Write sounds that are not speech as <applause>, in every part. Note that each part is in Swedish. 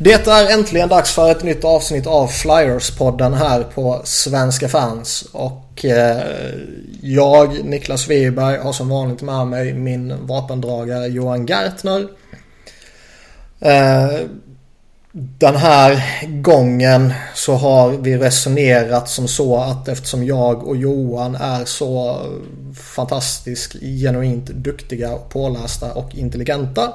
Det är äntligen dags för ett nytt avsnitt av Flyers-podden här på Svenska fans. Och eh, jag, Niklas Wiberg, har som vanligt med mig min vapendragare Johan Gertner. Eh, den här gången så har vi resonerat som så att eftersom jag och Johan är så fantastiskt genuint duktiga, pålästa och intelligenta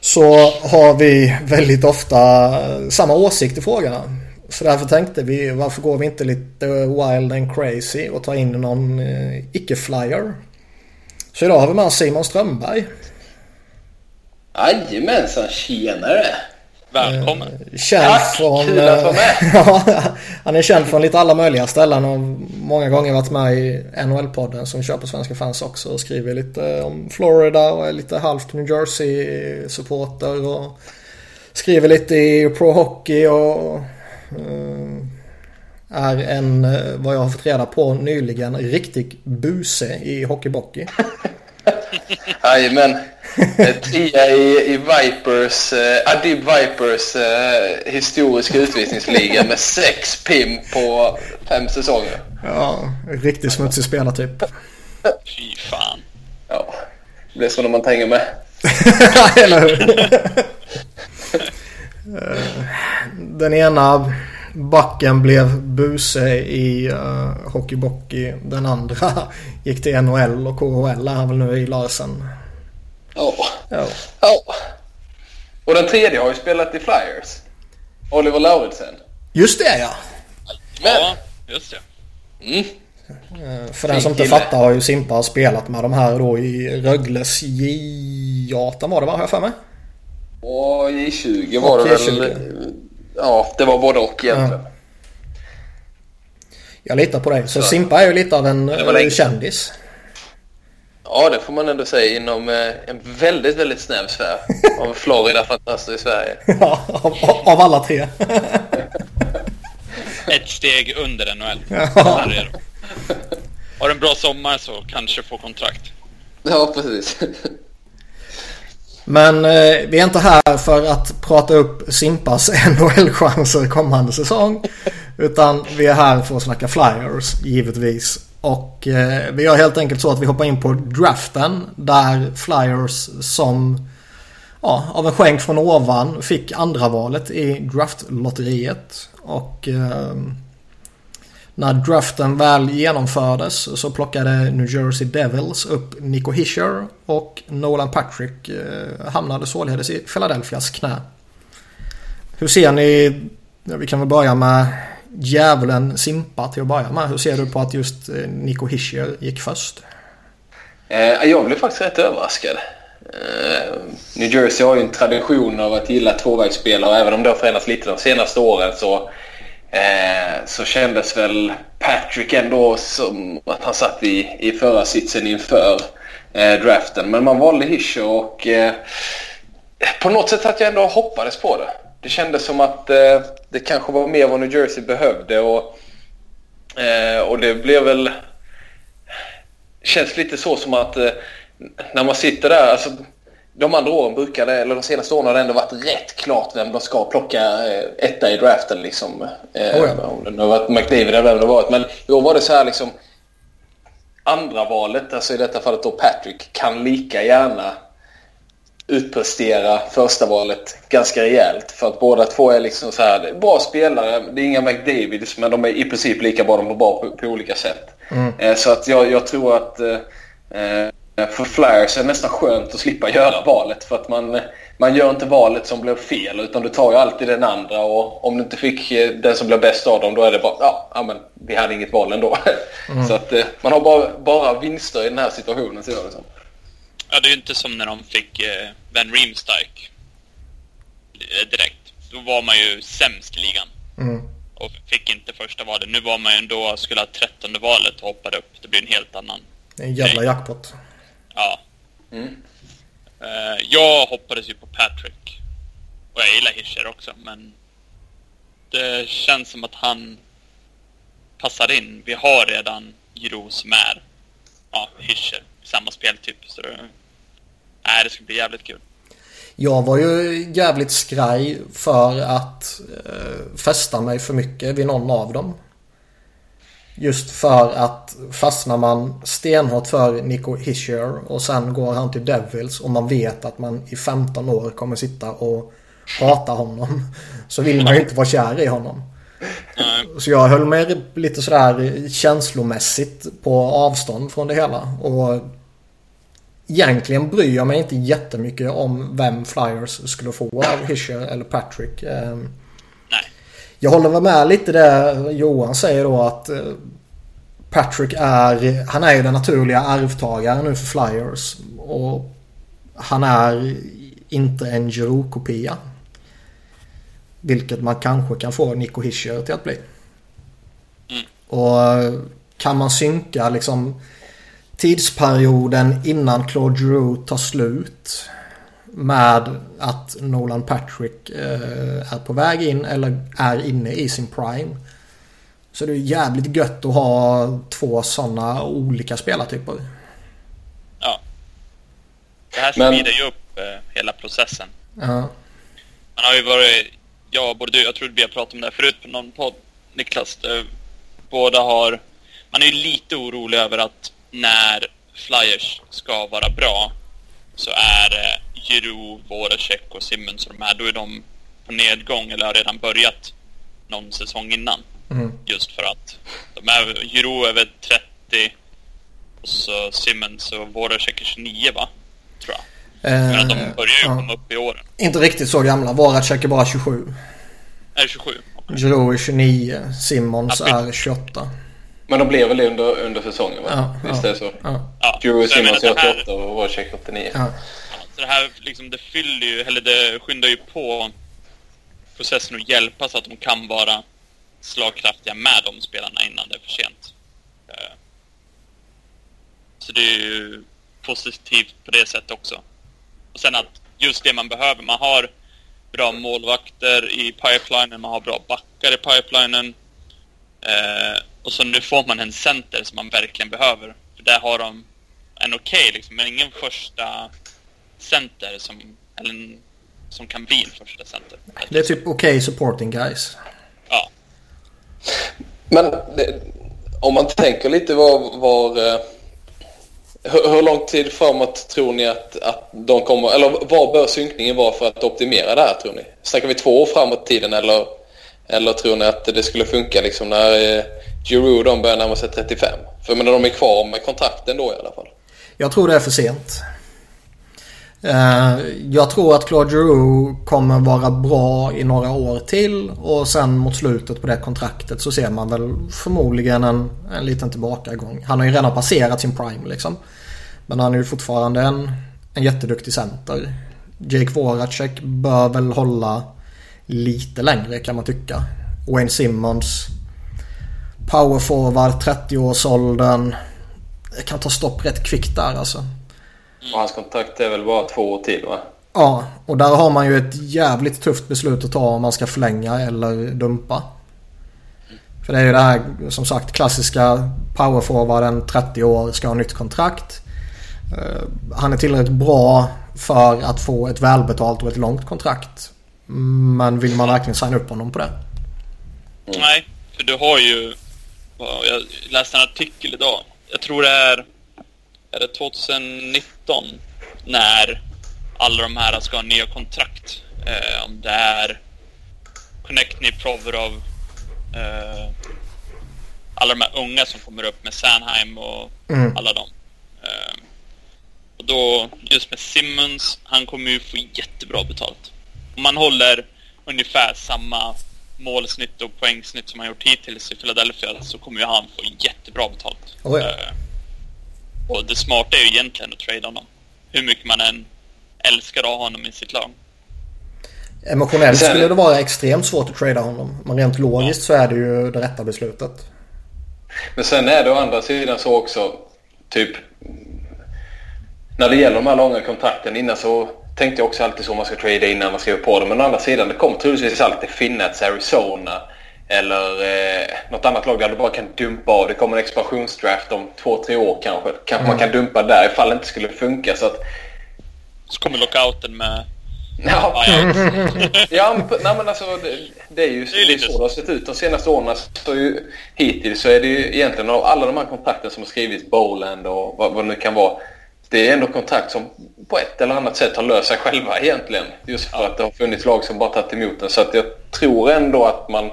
så har vi väldigt ofta eh, samma åsikt i frågorna. Så därför tänkte vi varför går vi inte lite wild and crazy och tar in någon eh, icke-flyer. Så idag har vi med Simon Strömberg. Jajamensan, tjenare! Välkommen! Eh, känd Tack, från... kul att vara med! <laughs> ja, han är känd från lite alla möjliga ställen och många gånger varit med i NHL-podden som kör på Svenska fans också och skriver lite om Florida och är lite halvt New Jersey-supporter och skriver lite i Pro Hockey och uh, är en, eh, vad jag har fått reda på nyligen, riktig buse i hockeybockey. <laughs> Jajamän. Trea i, i Vipers, eh, Adib Vipers eh, historiska utvisningsliga med sex pim på fem säsonger. Ja, riktigt smutsig spelartyp. Fy fan. Ja, det blir så när man tänker med. <laughs> Eller hur? Eh, den ena backen blev buse i uh, hockeybockey. Den andra <laughs> gick till NHL och KHL är han väl nu i Larsen. Ja. Ja. ja. Och den tredje har ju spelat i Flyers. Oliver Lauritsen. Just det ja. Men. Ja, just det. Mm. Uh, för den som inte fattar har ju Simpa spelat med de här då i Rögles J18 var det va? Har jag för mig? Och J20 var det väl. Ja, det var både och egentligen. Ja. Jag litar på dig. Så, så Simpa är ju lite av en eh, kändis. Ja, det får man ändå säga inom eh, en väldigt, väldigt snäv sfär <laughs> av Florida fantaster i Sverige. Ja, av, av alla tre. <laughs> Ett steg under NHL. Ja. Har en bra sommar så kanske får kontrakt. Ja, precis. <laughs> Men eh, vi är inte här för att prata upp Simpas NHL-chanser kommande säsong. Utan vi är här för att snacka Flyers, givetvis. Och eh, vi gör helt enkelt så att vi hoppar in på draften. Där Flyers som ja, av en skänk från ovan fick andra valet i draftlotteriet. Och eh, när draften väl genomfördes så plockade New Jersey Devils upp Nico Hischer och Nolan Patrick eh, hamnade således i Philadelphias knä. Hur ser ni, Ja vi kan väl börja med djävulen Simpa till att börja med. Hur ser du på att just eh, Nico Hischer gick först? Eh, jag blev faktiskt rätt överraskad. Eh, New Jersey har ju en tradition av att gilla tvåvägsspelare och även om det har förändrats lite de senaste åren så Eh, så kändes väl Patrick ändå som att han satt i, i förra sitsen inför eh, draften. Men man valde Hischer och eh, på något sätt att jag ändå hoppades på det. Det kändes som att eh, det kanske var mer vad New Jersey behövde och, eh, och det blev väl... Känns lite så som att eh, när man sitter där, alltså de andra åren brukade, eller de senaste åren har det ändå varit rätt klart vem de ska plocka eh, etta i draften liksom. Eh, oh ja. Om det nu har varit McDavid eller vem det har varit. Men i år var det så här liksom andra valet, alltså i detta fallet då Patrick, kan lika gärna utprestera första valet ganska rejält. För att båda två är liksom så här, bra spelare. Det är inga McDavids men de är i princip lika bra. De är bra på, på olika sätt. Mm. Eh, så att jag, jag tror att eh, för Flyers är det nästan skönt att slippa <laughs> göra valet för att man, man gör inte valet som blev fel utan du tar ju alltid den andra och om du inte fick eh, den som blev bäst av dem då är det bara ja, men vi hade inget val ändå. <laughs> Mm. Så att eh, man har bara, bara vinster i den här situationen ser jag det som. Ja, det är ju inte som när de fick eh, Ben Riemsdyk direkt. Då var man ju sämst i ligan. Mm. Och fick inte första valet. Nu var man ju ändå, skulle ha trettonde valet och hoppade upp. Det blir en helt annan... En jävla jackpot. Ja. Mm. Uh, jag hoppades ju på Patrick. Och jag gillar Hischer också, men det känns som att han passar in. Vi har redan Giro som är ja, Hischer, samma speltyp. Så det, nej, det ska bli jävligt kul. Jag var ju jävligt skraj för att eh, fästa mig för mycket vid någon av dem. Just för att fastnar man stenhårt för Nico Hischer och sen går han till Devils och man vet att man i 15 år kommer sitta och hata honom. Så vill man ju inte vara kär i honom. Så jag höll mig lite sådär känslomässigt på avstånd från det hela. Och egentligen bryr jag mig inte jättemycket om vem Flyers skulle få av Hischer eller Patrick. Ehm, Nej. Jag håller väl med lite det Johan säger då att eh, Patrick är, han är ju den naturliga arvtagaren nu för Flyers. Och han är inte en Giroud-kopia. Vilket man kanske kan få Nico Hischer till att bli. Mm. Och kan man synka liksom tidsperioden innan Claude Giroux tar slut med att Nolan Patrick eh, är på väg in eller är inne i sin prime. Så det är jävligt gött att ha två sådana olika spelartyper. Ja. Det här speedar ju upp eh, hela processen. Ja. Man har ju varit, jag både du, jag tror vi har pratat om det här förut på någon podd, Niklas. där Båda har, man är ju lite orolig över att när Flyers ska vara bra så är det Giroud, Voracek och Simmons och de här, då är de på nedgång eller har redan börjat någon säsong innan. Mm. Just för att de är, Giroud är väl 30 och så Simmons och Voracek är 29 va? Tror jag. Men att de Eh, börjar ju ja. komma upp i åren. Inte riktigt så gamla. Voracek är bara 27. Är det 27? Giroud är 29. Simmons är 28. Men de blev väl under, under säsongen va? Ja, Visst ja. är det så? Ja. Ja, Drew Simmons att det här- 88 och Wojciech 89. Ja. Så det här liksom, det fyller ju, eller det skyndar ju på processen att hjälpa så att de kan vara slagkraftiga med de spelarna innan det är för sent. Eh, Så det är ju positivt på det sättet också. Och sen att just det man behöver, man har bra målvakter i pipelinen, man har bra backar i pipelinen. Eh, och så nu får man en center som man verkligen behöver. För där har de en okej liksom, men ingen första center som, eller en, som kan bli en första center. Det är typ okej supporting guys. Ja. Men det, om man tänker lite var... var eh, hur, hur lång tid framåt tror ni att, att de kommer... Eller vad bör synkningen vara för att optimera det här tror ni? Snackar vi två år framåt tiden eller, eller tror ni att det skulle funka liksom när eh, Giroud de börjar närma sig 35? För men de är kvar med kontrakten då i alla fall. Jag tror det är för sent. Eh, jag tror att Claude Giroux kommer vara bra i några år till och sen mot slutet på det kontraktet så ser man väl förmodligen en, en liten tillbakagång. Han har ju redan passerat sin prime liksom. Men han är ju fortfarande en, en jätteduktig center. Jake Voracek bör väl hålla lite längre kan man tycka. Wayne Simmons Power forward, 30-årsåldern. Det kan ta stopp rätt kvickt där alltså. Och hans kontrakt är väl bara två år till va? Ja, och där har man ju ett jävligt tufft beslut att ta om man ska förlänga eller dumpa. För det är ju det här som sagt klassiska powerforwarden 30 år ska ha nytt kontrakt. Eh, Han är tillräckligt bra för att få ett välbetalt och ett långt kontrakt. Men vill man verkligen signa upp honom på det? Nej, för du har ju... ja, Jag läste en artikel idag. Jag tror det är... Är det 2019? När alla de här ska ha nya kontrakt. Eh, om det är Connectny, Provorov, eh, alla de här unga som kommer upp med Sanheim och Mm. alla dem. Eh, och då, just med Simmons, han kommer ju få jättebra betalt. Om man håller ungefär samma målsnitt och poängsnitt som han gjort hittills i Philadelphia så kommer ju han få jättebra betalt. Oh ja. Eh, och det smarta är ju egentligen att trada honom. Hur mycket man än älskar att ha honom i sitt lag. Emotionellt Sen- skulle det vara extremt svårt att trada honom. Men rent logiskt så är det ju det rätta beslutet. Men sen är det å andra sidan så också, typ när det gäller de här långa kontrakten innan så tänkte jag också alltid så man ska trada innan man skriver på det. Men å andra sidan det kommer troligtvis alltid finnas Arizona eller eh, något annat lag där du bara kan dumpa av. Det kommer en expansionsdraft om två, tre år kanske. Kanske man kan dumpa där ifall det inte skulle funka. Så att, Så kommer lockouten med Ja, <laughs> ja nej, men alltså det, det är ju det är är så det har sett ut de senaste åren. Så ju, hittills så är det ju egentligen av alla de här kontrakten som har skrivits, Bowland och vad, vad det nu kan vara. Det är ändå kontrakt som på ett eller annat sätt har löst sig själva egentligen. Just för att det har funnits lag som bara tagit emot den. Så att jag tror ändå att man...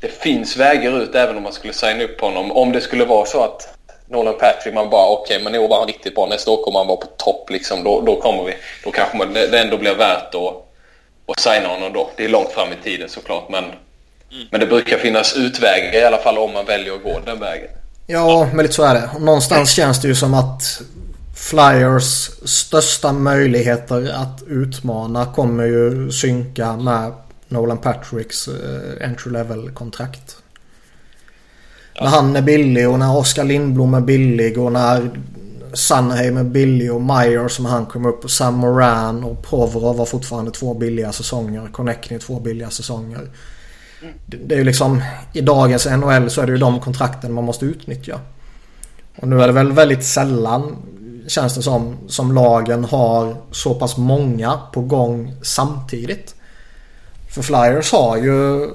Det finns vägar ut även om man skulle signa upp honom. Om det skulle vara så att Nolan Patrick, man bara okej, okay, men i år var han riktigt bra. Nästa år kommer han vara på topp liksom. Då, då kommer vi. Då kanske man, det ändå blir värt att, att signa honom då. Det är långt fram i tiden såklart, men, mm. men det brukar finnas utvägar i alla fall om man väljer att gå den vägen. Ja, men lite så är det. Någonstans känns det ju som att Flyers största möjligheter att utmana kommer ju synka med Nolan Patricks eh, entry level kontrakt. När han är billig och när Oskar Lindblom är billig och när Sunheim är billig och Meyer som han kom upp och Sam Moran och Provorov var fortfarande två billiga säsonger. Connecting två billiga säsonger. Det är ju liksom i dagens NHL så är det ju de kontrakten man måste utnyttja. Och nu är det väl väldigt sällan känns det som som lagen har så pass många på gång samtidigt. För Flyers har ju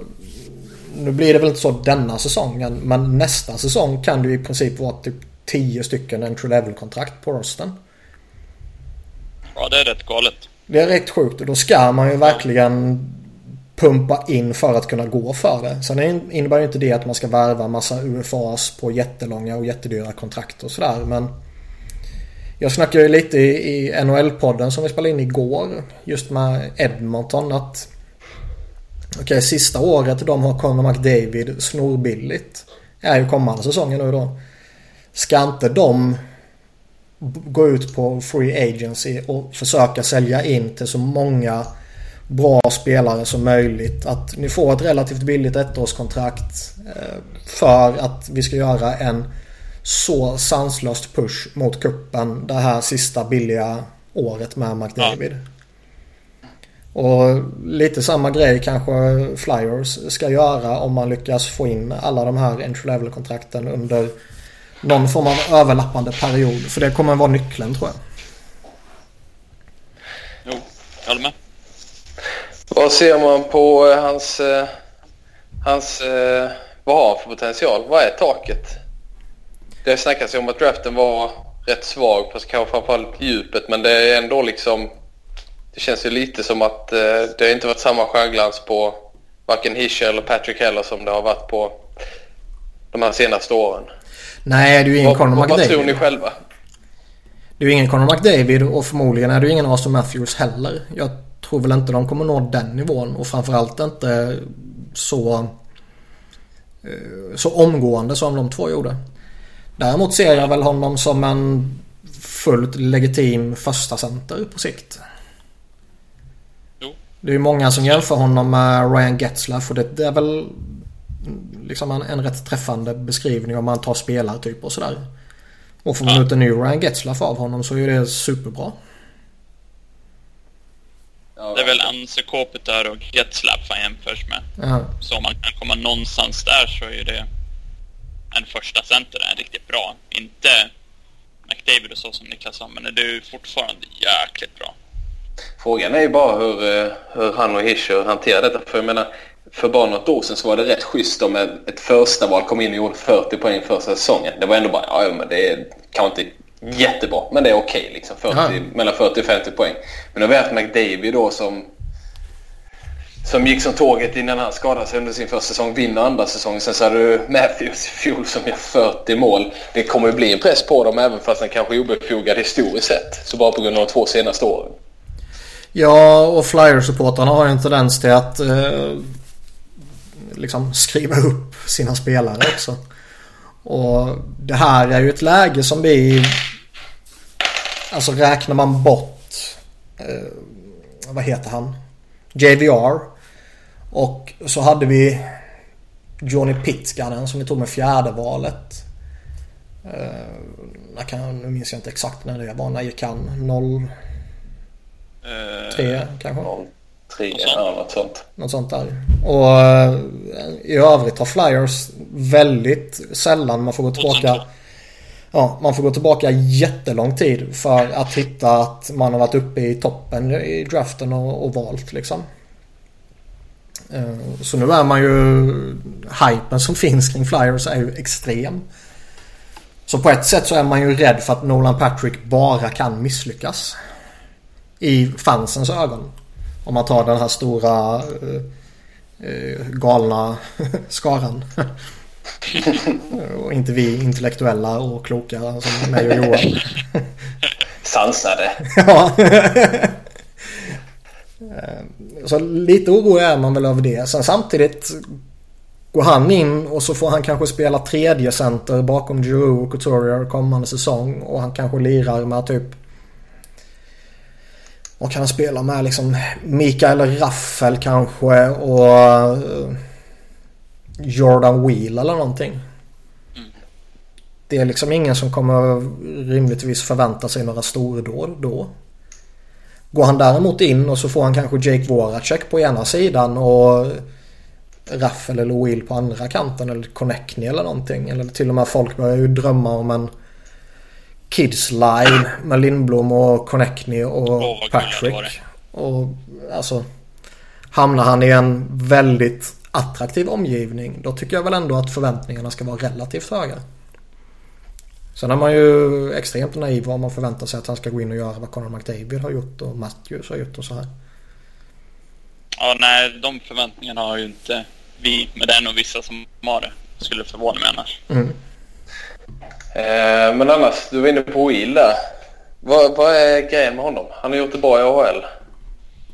nu blir det väl inte så denna säsongen men nästa säsong kan det i princip vara typ 10 stycken entry level kontrakt på rosten. Ja det är rätt galet. Det är rätt sjukt och då ska man ju verkligen pumpa in för att kunna gå för det. Sen innebär ju inte det att man ska värva massa UFAs på jättelånga och jättedyra kontrakt och sådär men jag snackade ju lite i NHL-podden som vi spelade in igår just med Edmonton att Okej, okay, sista året de har Connor McDavid snorbilligt. Är ju kommande säsongen nu då. Ska inte de gå ut på free agency och försöka sälja in till så många bra spelare som möjligt. Att ni får ett relativt billigt ettårskontrakt eh, för att vi ska göra en så sanslöst push mot kuppen det här sista billiga året med McDavid. Ja. Och lite samma grej kanske Flyers ska göra om man lyckas få in alla de här entry level kontrakten under någon form av överlappande period. För det kommer vara nyckeln tror jag. Jo, jag håller med. Vad ser man på eh, hans... Eh, hans eh, vad har han för potential? Vad är taket? Det snackas ju om att draften var rätt svag på kanske framförallt djupet men det är ändå liksom det känns ju lite som att eh, det har inte varit samma stjärnglans på varken Hischer eller Patrick heller som det har varit på de här senaste åren. Nej, det är ju ingen Conor McDavid. Vad tror ni själva? Det är ju ingen Conor McDavid och förmodligen är det ju ingen Austin Matthews heller. Jag tror väl inte de kommer nå den nivån och framförallt inte så, eh, så omgående som de två gjorde. Däremot ser jag väl honom som en fullt legitim första center på sikt. Det är ju många som jämför honom med Ryan Getzlaff och det, det är väl liksom en, en rätt träffande beskrivning om man tar spelartyp och sådär. Och får man ja. ut en ny Ryan Getzlaff av honom så är det superbra. Det är väl Anse Kopitar och Getzlaff han jämförs med. Ja. Så om man kan komma någonstans där så är det en första center en riktigt bra. Inte McDavid och så som Niklas sa, men det är fortfarande jäkligt bra. Frågan är ju bara hur, eh, hur han och Hischer hanterar detta. För jag menar, för bara något år sedan så var det rätt schysst om ett första val kom in och gjorde 40 poäng första säsongen. Det var ändå bara, ja men det är kanske inte jättebra, men det är okej okay, liksom. 40, mellan 40 och 50 poäng. Men nu har vi haft McDavid då som som gick som tåget innan han skadade sig under sin första säsong, vinner andra säsongen. Sen så har du Matthews i fjol som gör 40 mål. Det kommer ju bli en press på dem även fast den kanske är obefogad historiskt sett. Så bara på grund av de två senaste åren. Ja, och Flyers-supportrarna har ju en tendens till att eh, liksom skriva upp sina spelare också. Och det här är ju ett läge som vi... Alltså räknar man bort... Eh, vad heter han? JVR. Och så hade vi Johnny Pitskanen som vi tog med fjärde valet. Eh, kan, nu minns jag inte exakt när det var. När gick han? 0... Eh, tre kanske? Noll, tre, ja något sånt. Något sånt där. Och eh, i övrigt har Flyers väldigt sällan, man får gå tillbaka Ja, man får gå tillbaka jättelång tid för att hitta att man har varit uppe i toppen i draften och, och valt liksom. Eh, så nu är man ju... Hypen som finns kring Flyers är ju extrem. Så på ett sätt så är man ju rädd för att Nolan Patrick bara kan misslyckas. I fansens ögon. Om man tar den här stora uh, uh, galna <laughs> skaran. och inte vi intellektuella och kloka som mig och Johan. Sansade. <laughs> ja. Eh, så lite orolig är man väl över det. Sen samtidigt går han in och så får han kanske spela tredje center bakom Giroud och Couturier kommande säsong. Och han kanske lirar med typ... Vad kan han spela med liksom? Mikael Raffel kanske och... Eh, Jordan Wheel eller någonting. Det är liksom ingen som kommer rimligtvis förvänta sig några stordåd då. Går han däremot in och så får han kanske Jake Voracek på ena sidan och Raffel eller Will på andra kanten eller Connectney eller någonting. Eller till och med folk börjar ju drömma om en Kids line med Lindblom och Connectney och oh, Patrick. Och alltså hamnar han i en väldigt attraktiv omgivning då tycker jag väl ändå att förväntningarna ska vara relativt höga. Sen är man ju extremt naiv om man förväntar sig att han ska gå in och göra vad Conor McDavid har gjort och Matthews har gjort och så här. Ja, nej, de förväntningarna har ju inte vi, men det är nog vissa som har det. Skulle förvåna mig annars. Mm. Eh, men annars, du var inne på Will där. Vad, vad är grejen med honom? Han har gjort det bra i AHL.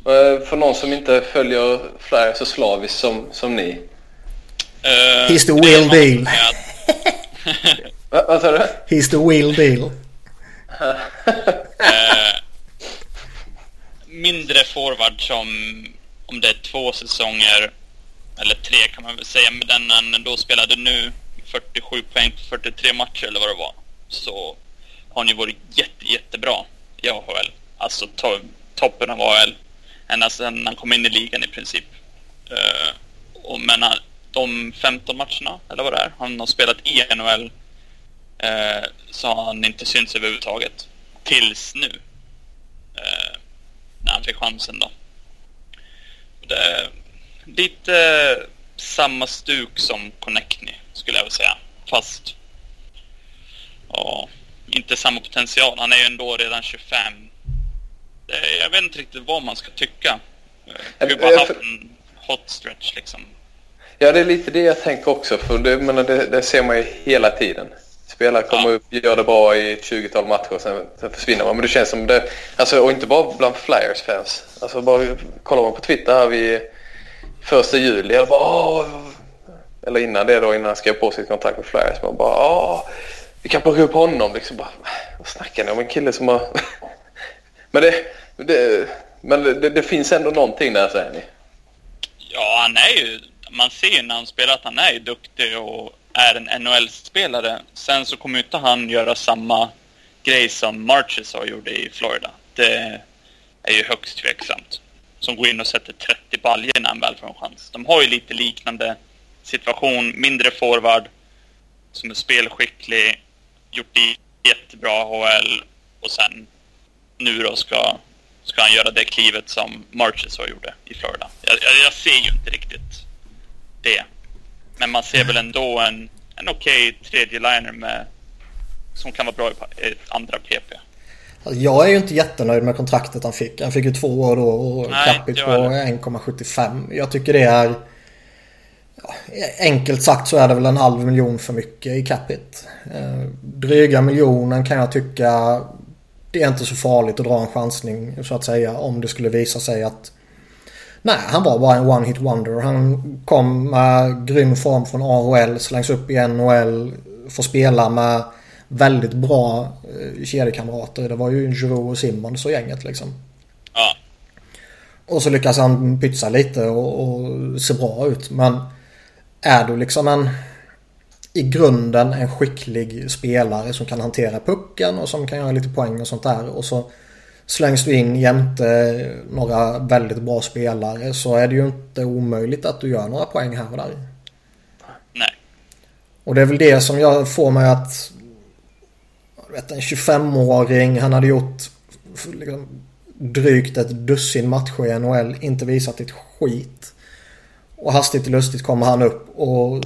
Eh, för någon som inte följer Flyers så slaviskt som, som ni. Uh, He's the real deal. Va, vad sa du? He's the real deal. uh, <laughs> mindre forward som om det är två säsonger eller tre kan man väl säga, men den han då spelade nu 47 poäng på 43 matcher eller vad det var, så har han ju varit jätte, jättebra i AHL. Alltså to toppen av AHL ända sedan han kom in i ligan i princip. Uh, och men han, de 15 matcherna, eller vad det är, han har spelat i NHL uh, så har han inte synts överhuvudtaget. Tills nu. Uh, när han fick chansen då. Det, lite samma stuk som Connectney skulle jag vilja säga. Fast ja, inte samma potential. Han är ju ändå redan 25 jag vet inte riktigt vad man ska tycka. Vi har bara haft en hot stretch liksom. Ja, det är lite det jag tänker också. För det, men det, det ser man ju hela tiden. Spelare kommer ja. upp, gör det bra i ett 20-tal matcher, sen, sen försvinner man. Men det känns som det, alltså, och inte bara bland Flyers-fans. Alltså bara kollar man på Twitter här vid första juli, eller bara Åh! eller innan det då, innan han skrev på sitt kontrakt med Flyers, man bara Åh! vi kan plocka upp honom. Liksom bara, vad snackar ni om? En kille som har <laughs> men det, det, men det, det, finns ändå någonting där säger ni? Ja, han är ju... Man ser ju när han spelar att han är duktig och är en NHL-spelare. Sen så kommer inte han göra samma grej som Marches har gjorde i Florida. Det är ju högst tveksamt. Som går in och sätter 30 baljor när han väl får en chans. De har ju lite liknande situation. Mindre forward som är spelskicklig, gjort det jättebra HL och sen nu då ska, ska han göra det klivet som Marches har gjorde i Florida. Jag, jag, jag, ser ju inte riktigt det. Men man ser väl ändå en, en okej okay tredje liner med som kan vara bra i andra PP. Alltså, jag är ju inte jättenöjd med kontraktet han fick. Han fick ju två år då och capita på 1,75. Jag tycker det är... enkelt sagt så är det väl en halv miljon för mycket i capita. Eh, dryga miljonen kan jag tycka det är inte så farligt att dra en chansning så att säga om det skulle visa sig att Nej, han var bara en one hit wonder. Han kom med grym form från AHL, slängs upp i NHL, får spela med väldigt bra eh, kedjekamrater. Det var ju Giroud och Simmons och gänget liksom. Ja. Och så lyckas han pytsa lite och, och se bra ut. Men är du liksom en i grunden en skicklig spelare som kan hantera pucken och som kan göra lite poäng och sånt där. Och så slängs du in jämte några väldigt bra spelare så är det ju inte omöjligt att du gör några poäng här och där. Nej. Och det är väl det som jag får mig att vet, en 25-åring. Han hade gjort liksom, drygt ett dussin matcher i NHL. Inte visat ett skit. Och hastigt och lustigt kommer han upp och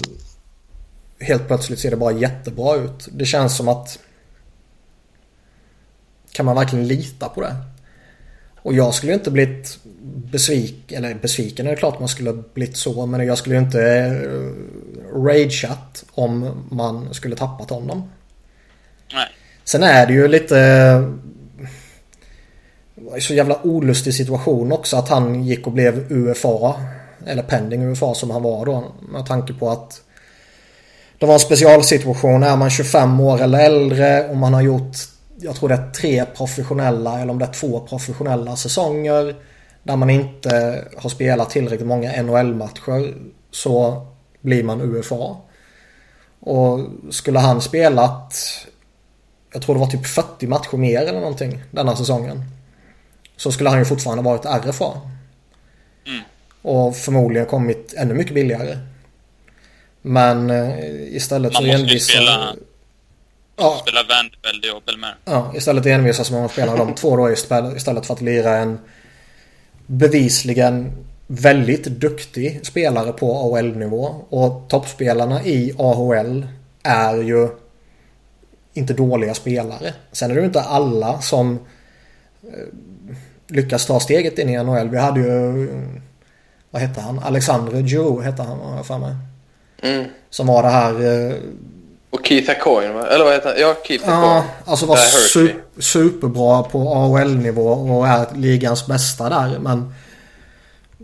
helt plötsligt ser det bara jättebra ut. Det känns som att kan man verkligen lita på det? Och jag skulle inte blivit besviken, eller besviken är det klart man skulle blivit så, men jag skulle inte uh, rageat om man skulle tappat honom. Nej. Sen är det ju lite så jävla olustig situation också att han gick och blev UFA. Eller pending UFA som han var då. Med tanke på att det var en specialsituation. Är man 25 år eller äldre och man har gjort jag tror det är tre professionella eller om det är två professionella säsonger. Där man inte har spelat tillräckligt många NHL-matcher så blir man UFA. Och skulle han spelat jag tror det var typ 40 matcher mer eller någonting denna säsongen. Så skulle han ju fortfarande varit RFA. Mm. Och förmodligen kommit ännu mycket billigare. Men eh, istället man så envisar... Spela, ja. spela Vanderbilt och Belmer. Ja, istället envisas man att spela de två då istället för att lira en bevisligen väldigt duktig spelare på AHL-nivå. Och toppspelarna i AHL är ju inte dåliga spelare. Sen är det ju inte alla som eh, lyckas ta steget in i NHL. Vi hade ju vad hette han? Alexander Joe hette han har jag för mig. Mm. Som var det här... Och Keith Acoin Eller vad heter han? Ja, Keith Ja, alltså var su superbra på AHL-nivå och är ligans bästa där. Men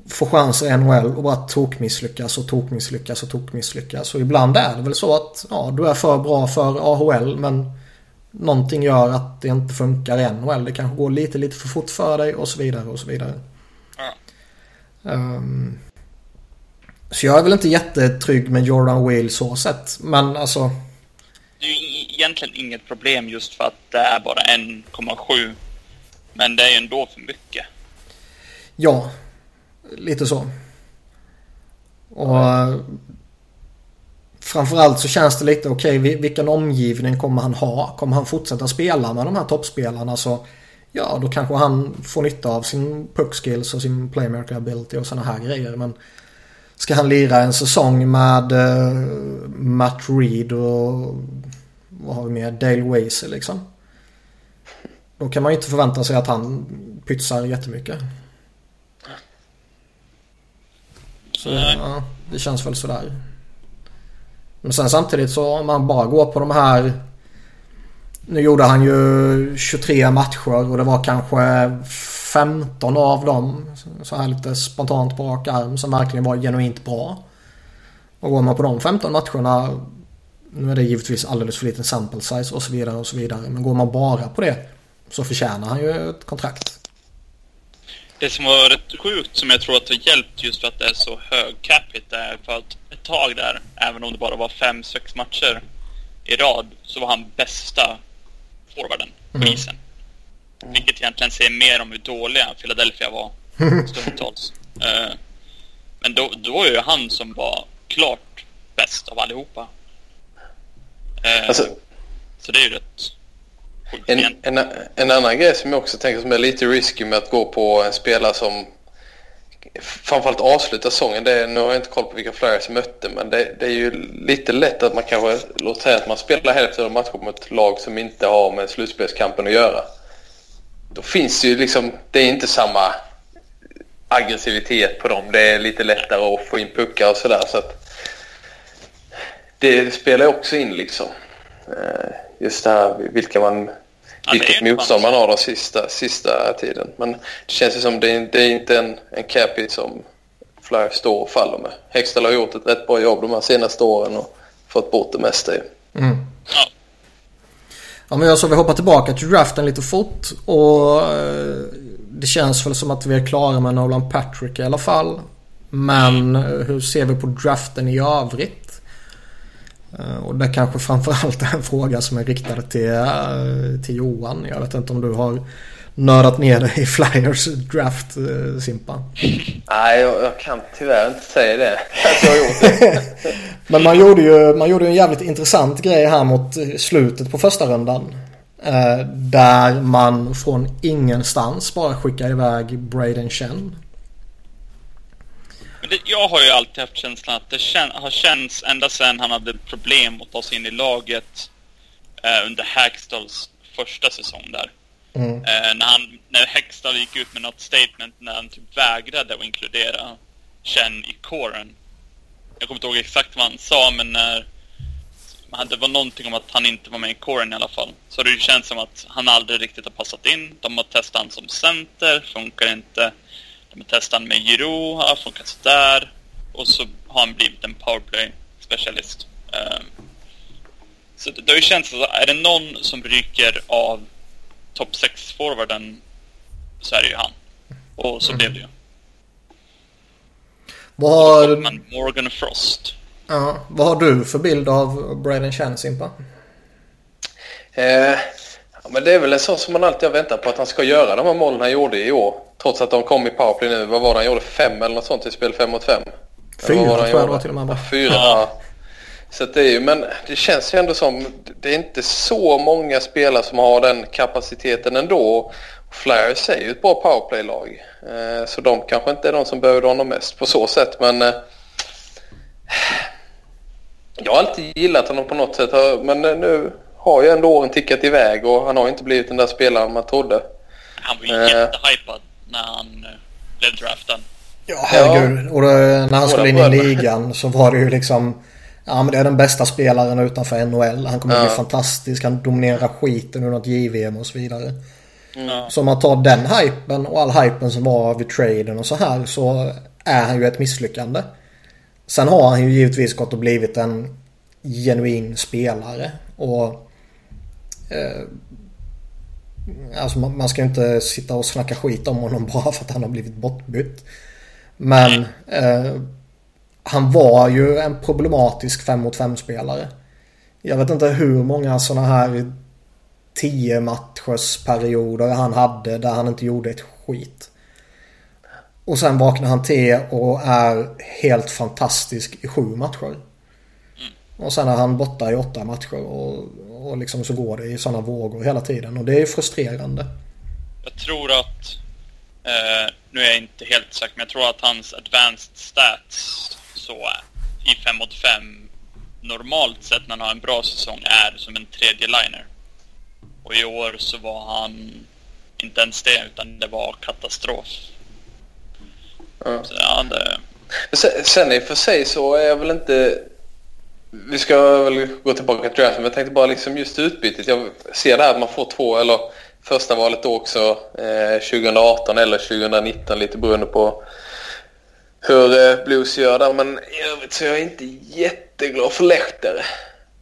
får chanser i NHL och bara tokmisslyckas och tokmisslyckas och tokmisslyckas. Och ibland är det väl så att ja, du är för bra för AHL men någonting gör att det inte funkar i NHL. Det kanske går lite, lite för fort för dig och så vidare och så vidare. Ja. Um, så jag är väl inte jättetrygg med Jordan Whale så sett. Men alltså... Det är ju egentligen inget problem just för att det är bara 1,7. Men det är ju ändå för mycket. Ja, lite så. Och framförallt så känns det lite okej, okay, vilken omgivning kommer han ha? Kommer han fortsätta spela med de här toppspelarna så ja, då kanske han får nytta av sin puck skills och sin playmaker ability och sådana här grejer. Men ska han lira en säsong med uh, Matt Reed och vad har vi mer? Dale Weiser liksom. Då kan man ju inte förvänta sig att han pytsar jättemycket. Så ja, det känns väl sådär. Men sen samtidigt så om man bara går på de här nu gjorde han ju 23 matcher och det var kanske 15 av dem så här lite spontant på rak arm som verkligen var genuint bra. Och går man på de 15 matcherna nu är det givetvis alldeles för liten sample size och så vidare och så vidare. Men går man bara på det så förtjänar han ju ett kontrakt. Det som var rätt sjukt som jag tror att har hjälpt just för att det är så hög cap hit är för att ett tag där, även om det bara var 5-6 matcher i rad, så var han bästa forwarden på mm. Isen. Vilket egentligen säger mer om hur dåliga Philadelphia var <laughs> stundtals. uh, men då, då var ju han som var klart bäst av allihopa. Uh, alltså, så det är ju rätt en, en, en, annan grej som jag också tänker som är lite risky med att gå på en spelare som framförallt avslutar säsongen. Det är, nu har jag inte koll på vilka flyers mötte men det, det, är ju lite lätt att man kanske, låt säga att man spelar hälften av matchen mot ett lag som inte har med slutspelskampen att göra. Då finns det ju liksom, det är inte samma aggressivitet på dem. Det är lite lättare att få in puckar och sådär så att det spelar också in liksom. Eh, just det här vilka man Ja, vilket motstånd man har den sista, sista tiden. Men det känns ju som det är, det är inte en, en cap som Flyers står och faller med. Hextall har gjort ett rätt bra jobb de här senaste åren och fått bort det mesta ju. Mm. Ja ja men jag så vi hoppar tillbaka till draften lite fort och eh, det känns väl som att vi är klara med Nolan Patrick i alla fall. Men eh, hur ser vi på draften i övrigt? Eh, och det kanske framförallt är <laughs> en fråga som är riktad till, eh, till Johan. Jag vet inte om du har nördat ner dig i Flyers draft, eh, Simpa? Nej, jag, jag, kan tyvärr inte säga det. Gjort det. <laughs> Men man gjorde ju man gjorde en jävligt intressant grej här mot slutet på första rundan. Där man från ingenstans bara skickar iväg Braden Chen. Men det, jag har ju alltid haft känslan att det kän, har känts ända sedan han hade problem att ta sig in i laget eh, under Hagstalls första säsong där. Mm. Eh, när, han, när Hextall gick ut med något statement när han typ vägrade att inkludera Chen i kåren. Jag kommer inte ihåg exakt vad han sa, men när det var någonting om att han inte var med i kåren i alla fall. Så det känns som att han aldrig riktigt har passat in. De har testat honom som center, funkar inte. De har testat honom med Giro, har funkat sådär. Och så har han blivit en powerplay-specialist. Um, så det, har ju känts att är det någon som ryker av topp 6-forwarden så är det ju han. Och så mm. blev det ju. Vad har... Morgan Frost. Ja, vad har du för bild av Braden Chan, Simpa? Eh, ja, men det är väl en sån som man alltid har väntat på att han ska göra de här målen han gjorde i år. Trots att de kom i powerplay nu. Vad var det han gjorde? Fem eller något sånt i spel fem mot fem? Fyra tror jag det var till och med. Fyra, ja. Så det är ju, men det känns ju ändå som det är inte så många spelare som har den kapaciteten ändå. Flyers är ju ett bra powerplay-lag. Eh, så de kanske inte är de som behöver honom mest på så sätt. Men eh, jag har alltid gillat honom på något sätt. Men nu har ju ändå åren tickat iväg och han har inte blivit den där spelaren man trodde. Han var ju eh. jättehypad när han blev draftad. Ja, herregud. Och då, när han skulle in i ligan så var det ju liksom... Ja men det är den bästa spelaren utanför NHL. Han kommer ja. bli fantastisk. Han dominerar skiten ur något JVM och så vidare. Mm. Så om man tar den hypen och all hypen som var vid traden och så här så är han ju ett misslyckande. Sen har han ju givetvis gått och blivit en genuin spelare. Och eh, Alltså man, man ska inte sitta och snacka skit om honom <laughs> bara för att han har blivit bortbytt. Men eh, han var ju en problematisk 5 mot 5 spelare. Jag vet inte hur många sådana här 10 matchers perioder han hade där han inte gjorde ett skit. Och sen vaknar han till och är helt fantastisk i sju matcher. Och sen är han borta i åtta matcher och, och liksom så går det i sådana vågor hela tiden. Och det är frustrerande. Jag tror att, eh, nu är jag inte helt säker, men jag tror att hans advanced stats så i 5 mot 5 normalt sett när han har en bra säsong är som en tredje liner. Och i år så var han inte ens det, utan det var katastrof. Ja. Så, ja, det... Sen i och för sig så är jag väl inte... Vi ska väl gå tillbaka till draften, men jag tänkte bara liksom just utbytet. Jag ser det här att man får två, eller första valet då också eh, 2018 eller 2019 lite beroende på hur eh, Blues gör där. Men i övrigt så är jag inte jätteglad för Lehtare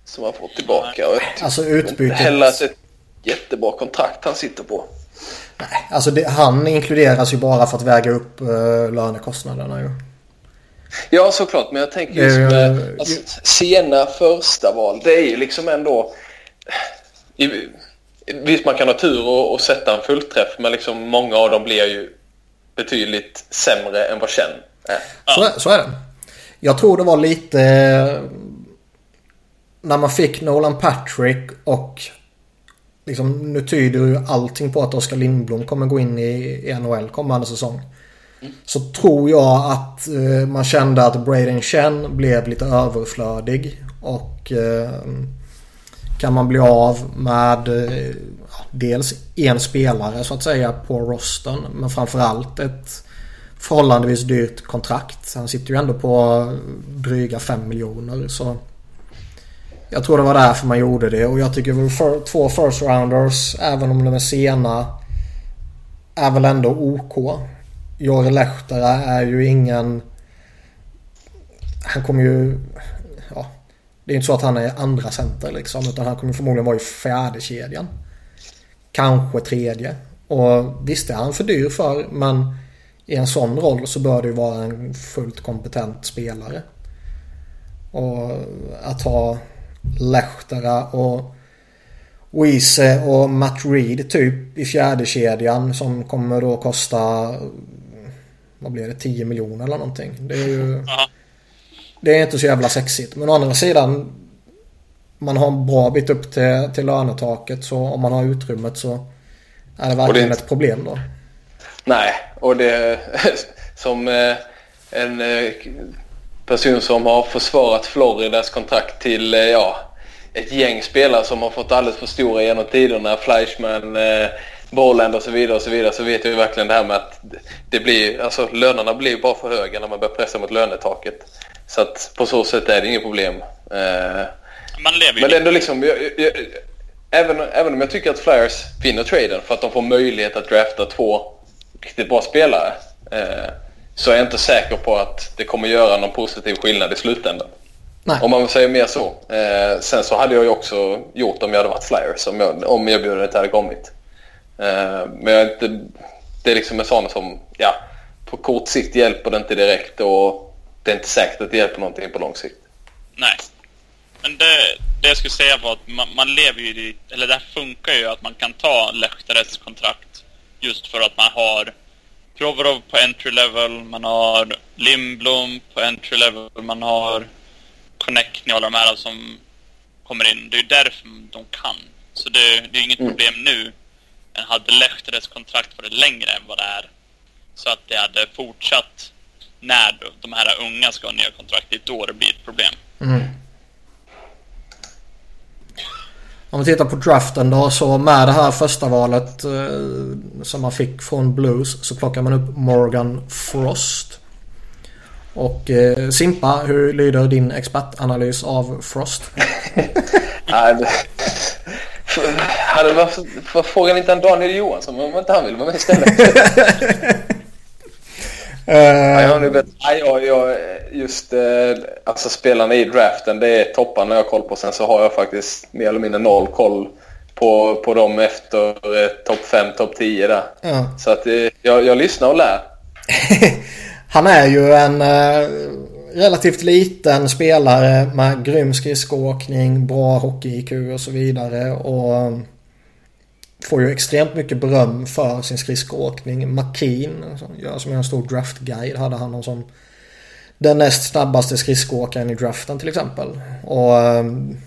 som har fått tillbaka. Och alltså utbytet... Heller ett jättebra kontrakt han sitter på. Nej, alltså det, han inkluderas ju bara för att väga upp uh, lönekostnaderna ju. Ja, såklart. Men jag tänker just med alltså, sena första val. Det är ju liksom ändå... I, visst, man kan ha tur och, och sätta en fullträff, men liksom många av dem blir ju betydligt sämre än vad Chen är. Så, så är det. Jag tror det var lite... När man fick Nolan Patrick och liksom, nu tyder ju allting på att Oskar Lindblom kommer gå in i, NHL kommande säsong. Mm. Så tror jag att eh, man kände att Braden Chen blev lite överflödig. Och eh, kan man bli av med eh, dels en spelare så att säga på rosten. Men framförallt ett förhållandevis dyrt kontrakt. Han sitter ju ändå på dryga 5 miljoner. Så jag tror det var därför man gjorde det och jag tycker väl för, två first rounders även om de är sena är väl ändå OK. Jori Lehtara är ju ingen... Han kommer ju... Ja, det är inte så att han är andra center liksom utan han kommer förmodligen vara i fjärde kedjan. Kanske tredje. Och visst är han för dyr för men i en sån roll så bör det ju vara en fullt kompetent spelare. Och att ha Lehtara och Wiese och Matt Reed typ i fjärde kedjan som kommer då kosta vad blir det 10 miljoner eller någonting. Det är ju Det är inte så jävla sexigt men å andra sidan man har en bra bit upp till, till lönetaket så om man har utrymmet så är det verkligen det... ett problem då. Nej, och det <laughs> som eh, en eh, person som har försvarat Floridas kontrakt till ja, ett gäng spelare som har fått alldeles för stora genom tiderna. Fleischman, Borland och så vidare och så vidare så vet vi verkligen det här med att det blir, alltså lönerna blir bara för höga när man börjar pressa mot lönetaket. Så att på så sätt är det inget problem. Eh, man lever ju Men ändå liksom, jag, jag, även, även om jag tycker att Flyers vinner traden för att de får möjlighet att drafta två riktigt bra spelare eh, så är jag inte säker på att det kommer göra någon positiv skillnad i slutändan. Nej. Om man säger mer så. Eh, sen så hade jag ju också gjort om jag hade varit Flyers, om, jag, om erbjudandet hade kommit. Eh, men jag inte, det är liksom en sån som, ja, på kort sikt hjälper det inte direkt och det är inte säkert att det hjälper någonting på lång sikt. Nej. Men det, det jag skulle säga var att man, man lever ju i, eller det här funkar ju att man kan ta Lehtares kontrakt just för att man har Provorov på entry level, man har Lindblom på entry level, man har Connectny och alla de här som kommer in. Det är ju därför de kan. Så det, det är inget mm. problem nu. Men hade Lehtares kontrakt varit längre än vad det är så att det hade fortsatt när de här unga ska ha nya kontrakt, det är då det blir ett problem. Mm. Om vi tittar på draften då så med det här första valet eh, som man fick från Blues så plockar man upp Morgan Frost. Och eh, Simpa, hur lyder din expertanalys av Frost? <laughs> Hade varför frågar inte en Daniel Johansson om inte han vill vara med istället? Uh, <laughs> ja, jag, jag, jag, just uh, alltså spelarna i draften, det är topparna jag har koll på. Sen så har jag faktiskt mer eller mindre noll koll på, på dem efter uh, topp 5, topp 10 där. Uh. Så att uh, jag, jag lyssnar och lär. <laughs> Han är ju en relativt liten spelare med grym skridskoåkning, bra hockey-IQ och så vidare. Och får ju extremt mycket beröm för sin skridskoåkning. McKean, som är en stor draftguide, hade han som den näst snabbaste skridskoåkaren i draften till exempel. Och ehm,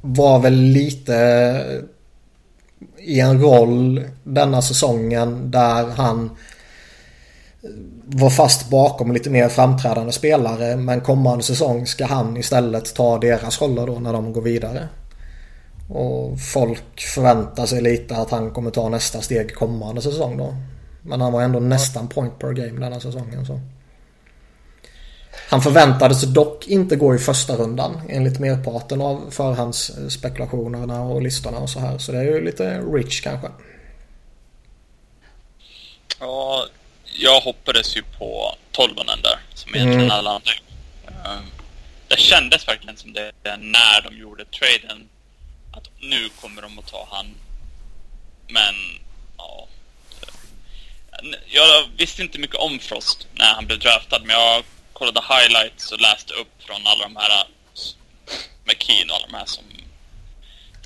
var väl lite i en roll denna säsongen där han var fast bakom lite mer framträdande spelare men kommande säsong ska han istället ta deras roller då när de går vidare. Och folk förväntar sig lite att han kommer ta nästa steg kommande säsong då. Men han var ändå nästan point per game denna säsongen så. Han förväntades dock inte gå i första rundan enligt merparten av förhandsspekulationerna och listorna och så här. Så det är ju lite rich kanske. Ja, jag hoppades ju på tolvonen där som egentligen mm. alla andra. Ehm, det kändes verkligen som det när de gjorde traden att nu kommer de att ta han. Men, ja. Jag visste inte mycket om Frost när han blev draftad, men jag kollade highlights och läste upp från alla de här McKean och alla de här som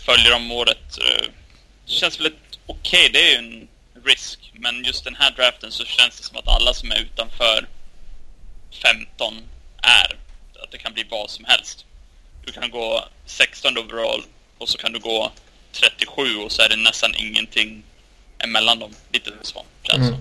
följer om året. Det känns väl okej, okay, det är ju en risk, men just den här draften så känns det som att alla som är utanför 15 är. Att det kan bli vad som helst. Du kan gå 16 overall och så kan du gå 37 och så är det nästan ingenting emellan dem. Lite så känns mm.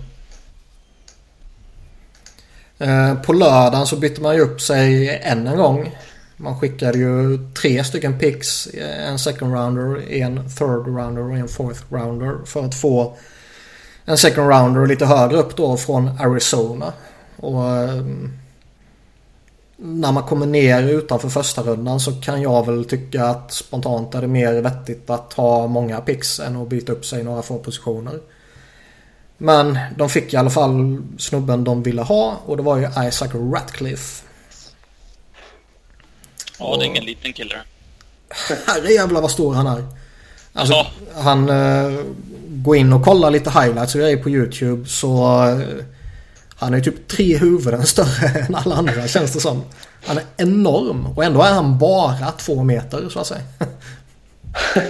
Eh, på lördagen så bytte man ju upp sig än en gång. Man skickade ju tre stycken picks. En second rounder, en third rounder och en fourth rounder. För att få en second rounder lite högre upp då från Arizona. Och eh, när man kommer ner utanför första rundan så kan jag väl tycka att spontant är det mer vettigt att ha många picks än att byta upp sig i några få positioner. Men de fick i alla fall snubben de ville ha och det var ju Isaac Ratcliffe. Ja, det är ingen liten kille. <laughs> Herrejävlar vad stor han är. Alltså, han uh, går in och kollar lite highlights och grejer på YouTube så uh, han är typ tre huvuden <laughs> större än alla andra känns det som. Han är enorm och ändå är han bara två meter så att säga. <laughs>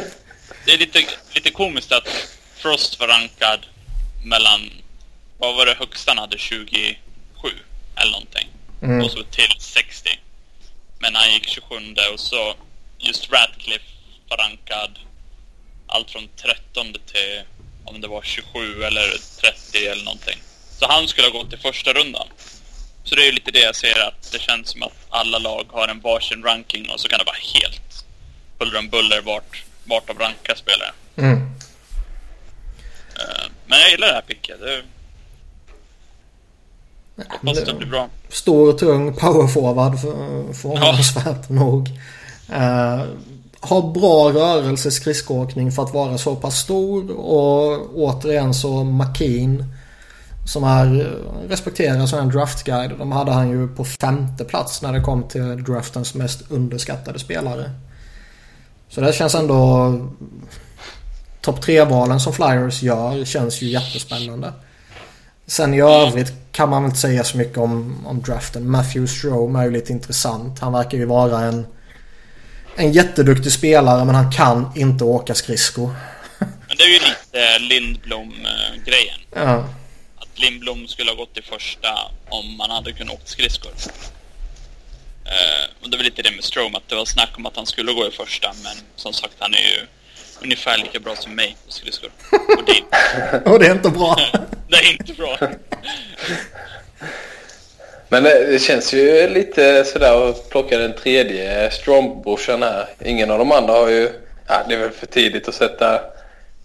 Det är lite, lite komiskt att Frost var rankad mellan, vad var det högsta han hade, 27 eller någonting. Mm. Och så till 60. Men han gick 27 och så just Radcliffe var rankad allt från 13 till om det var 27 eller 30 eller någonting. Så han skulle ha gått i första rundan. Så det är ju lite det jag ser att det känns som att alla lag har en varsin ranking och så kan det vara helt huller om buller vart, vart de rankar spelare. Mm. Uh, men jag gillar det här picket. Det... Hoppas det blir bra. Stor, tung powerforward för, förvånansvärt ja. <laughs> nog. Uh, har bra rörelse skridskoåkning för att vara så pass stor och återigen så McKean som är respekterad som en draftguide. De hade han ju på femte plats när det kom till draftens mest underskattade spelare. Så det känns ändå... Topp tre-valen som Flyers gör känns ju jättespännande. Sen i övrigt kan man väl inte säga så mycket om, om draften. Matthew Strome är ju lite intressant. Han verkar ju vara en, en jätteduktig spelare men han kan inte åka skridskor. Men det är ju lite Lindblom-grejen. Ja. Lindblom skulle ha gått i första om man hade kunnat åka skridskor. Uh, och det var lite det med Strome, att det var snack om att han skulle gå i första, men som sagt, han är ju ungefär lika bra som mig på skridskor. Och det, <laughs> och det är inte bra. <laughs> det är inte bra. <laughs> men det, det, känns ju lite sådär att plocka den tredje Strome-brorsan här. Ingen av de andra har ju... Ja, det är väl för tidigt att sätta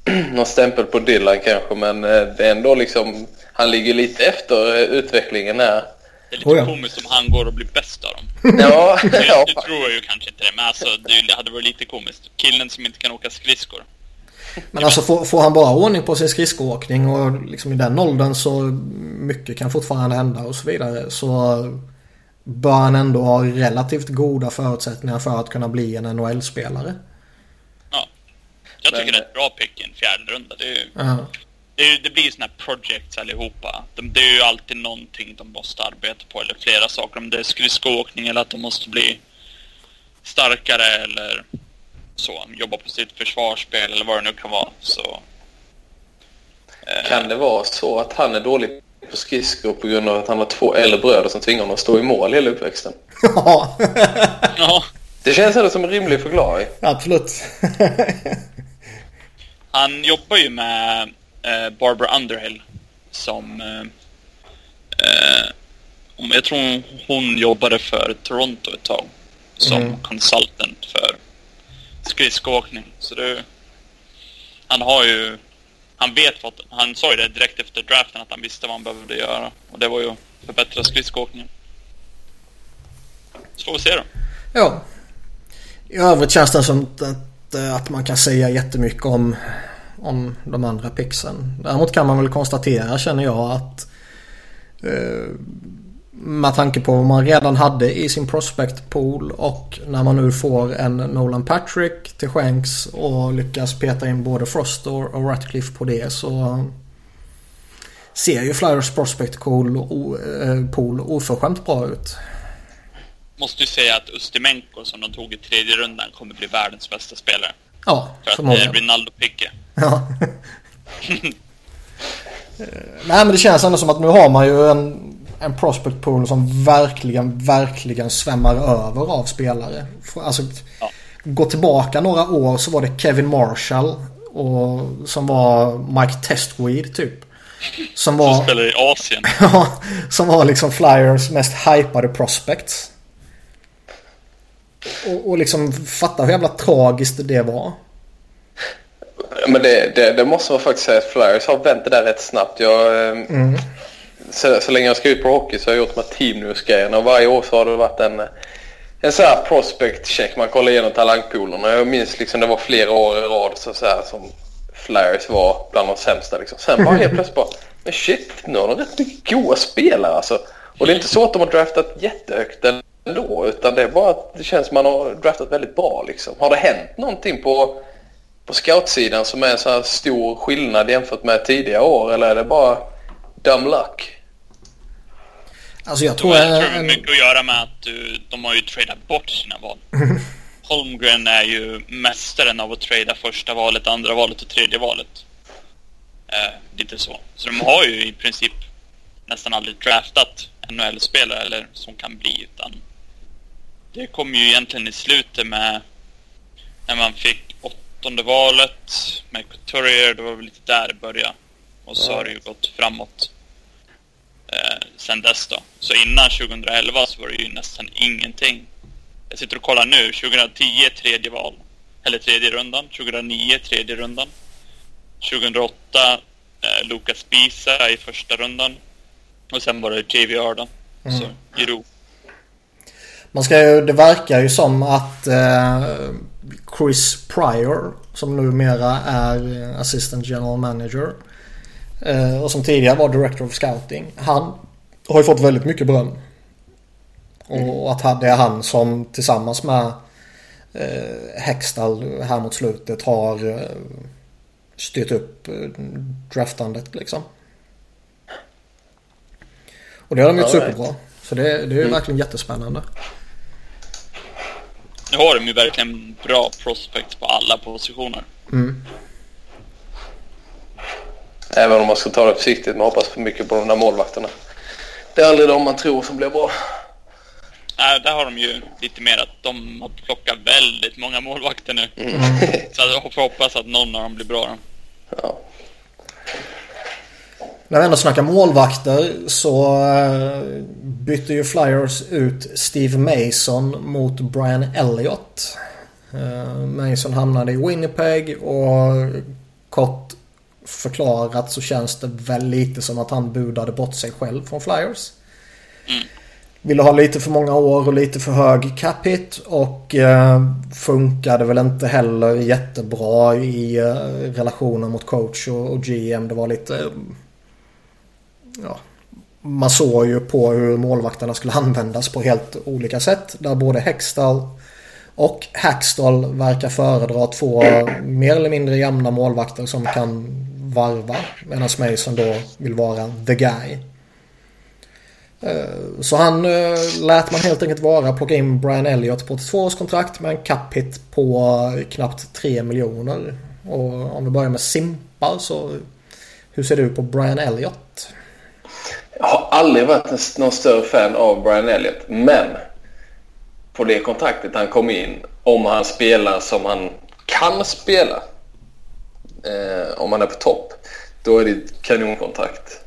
<clears throat> någon stämpel på Dylan kanske, men eh, det är ändå liksom han ligger lite efter utvecklingen här. Det är lite oh ja. komiskt om han går och blir bäst av dem. <laughs> ja, ja. Nu tror jag ju kanske inte det, men alltså det hade varit lite komiskt. Killen som inte kan åka skridskor. Men alltså får, får han bara ordning på sin skridskoåkning och liksom i den åldern så mycket kan fortfarande hända och så vidare så bör han ändå ha relativt goda förutsättningar för att kunna bli en NHL-spelare. Ja. Jag tycker Men... det är ett bra pick i en fjärde runda. Det ju... Ja det, det blir ju såna här projects allihopa. De, det är ju alltid någonting de måste arbeta på, eller flera saker. Om det är skridskoåkning eller att de måste bli starkare eller så. Jobba på sitt försvarsspel eller vad det nu kan vara. Så, eh. Kan det vara så att han är dålig på skridskor på grund av att han har två äldre bröder som tvingar honom att stå i mål hela uppväxten? Ja. ja. Det känns ändå som en rimlig förklaring. Absolut. han jobbar ju med eh, Barbara Underhill som eh, eh jag tror hon jobbade för Toronto ett tag som mm. consultant för skridskoåkning. Så det, han har ju, han vet vad, han sa ju det direkt efter draften att han visste vad han behövde göra och det var ju att förbättra skridskoåkningen. Så får vi se då. Ja. I övrigt känns det som att, att eh, man kan säga jättemycket om om de andra pixen. Däremot kan man väl konstatera känner jag att eh, med tanke på vad man redan hade i sin prospect pool och när man nu får en Nolan Patrick till skänks och lyckas peta in både Frost och Ratcliffe på det så ser ju Flyers prospect pool, eh, pool oförskämt bra ut. Måste ju säga att Ustimenko som de tog i tredje rundan kommer bli världens bästa spelare. Ja, För att det är Rinaldo Picke. Ja. <laughs> Nej men det känns ändå som att nu har man ju en, en prospect pool som verkligen, verkligen svämmar över av spelare. Alltså, ja. gå tillbaka några år så var det Kevin Marshall och, som var Mike Testweed typ. Som var... Som spelade i Asien. <laughs> som var liksom Flyers mest hypade prospects. Och, och liksom fatta hur jävla tragiskt det var. Men det, det, det, måste man faktiskt säga att Flyers har vänt det där rätt snabbt. Jag, ehm, mm så, så länge jag har skrivit på hockey så har jag gjort de här team news-grejerna och varje år så har det varit en, en så här prospect check. Man kollar igenom talangpoolerna. Jag minns liksom det var flera år i rad så, så här, som Flyers var bland de sämsta. Liksom. Sen bara helt plötsligt bara, men shit, nu har de rätt mycket goa spelare alltså. Och det är inte så att de har draftat jättehögt ändå utan det är bara att det känns som att man har draftat väldigt bra liksom. Har det hänt någonting på på scoutsidan som är en så här stor skillnad jämfört med tidigare år eller är det bara dumb luck? Alltså jag tror... Jag tror det har mycket att göra med att du, de har ju tradat bort sina val. <laughs> Holmgren är ju mästaren av att trada första valet, andra valet och tredje valet. Eh, lite så. Så de har ju i princip nästan aldrig draftat NHL-spelare eller som kan bli utan det kommer ju egentligen i slutet med när man fick åttonde valet med Couturier, det var väl lite där det började. Och så har det ju gått framåt eh, sen dess då. Så innan 2011 så var det ju nästan ingenting. Jag sitter och kollar nu. 2010 tredje val. Eller tredje rundan. 2009 tredje rundan. 2008 eh, Lucas Bisa i första rundan. Och sen var det JVR då. Mm. Så Giro. Man ska ju, det verkar ju som att eh, Chris Pryor som numera är assistant general manager och som tidigare var director of scouting. Han har ju fått väldigt mycket beröm. Och att det är han som tillsammans med eh, Hextall här mot slutet har eh, styrt upp eh, draftandet liksom. Och det har de gjort superbra. Så det, det är mm. verkligen jättespännande. Nu har de ju verkligen bra prospects på alla positioner. Mm. Även om man ska ta det försiktigt med hoppas för mycket på de där målvakterna. Det är aldrig de man tror som blir bra. Nej, där har de ju lite mer att de har plockat väldigt många målvakter nu. Mm. <laughs> Så jag <laughs> får hoppas att någon av dem blir bra. Då. Ja. När vi ändå snackar målvakter så eh, bytte ju Flyers ut Steve Mason mot Brian Elliott. Eh, Mason hamnade i Winnipeg och kort förklarat så känns det väl lite som att han budade bort sig själv från Flyers. Mm. Ville ha lite för många år och lite för hög cap hit och eh, funkade väl inte heller jättebra i eh, relationen mot coach och, och, GM. Det var lite... Ja, man såg ju på hur målvakterna skulle användas på helt olika sätt. Där både Hextall och Hackstall verkar föredra två mer eller mindre jämna målvakter som kan varva. Medan Mason då vill vara the guy. Eh, så han eh, lät man helt enkelt vara plocka in Brian Elliott på ett tvåårskontrakt med en cap hit på eh, knappt 3 miljoner. Och om vi börjar med Simpa så hur ser du på Brian Elliott? Jag har aldrig varit någon större fan av Brian Elliott men på det kontraktet han kom in om han spelar som han kan spela eh, om man är på topp då är det kanonkontakt. kanonkontrakt.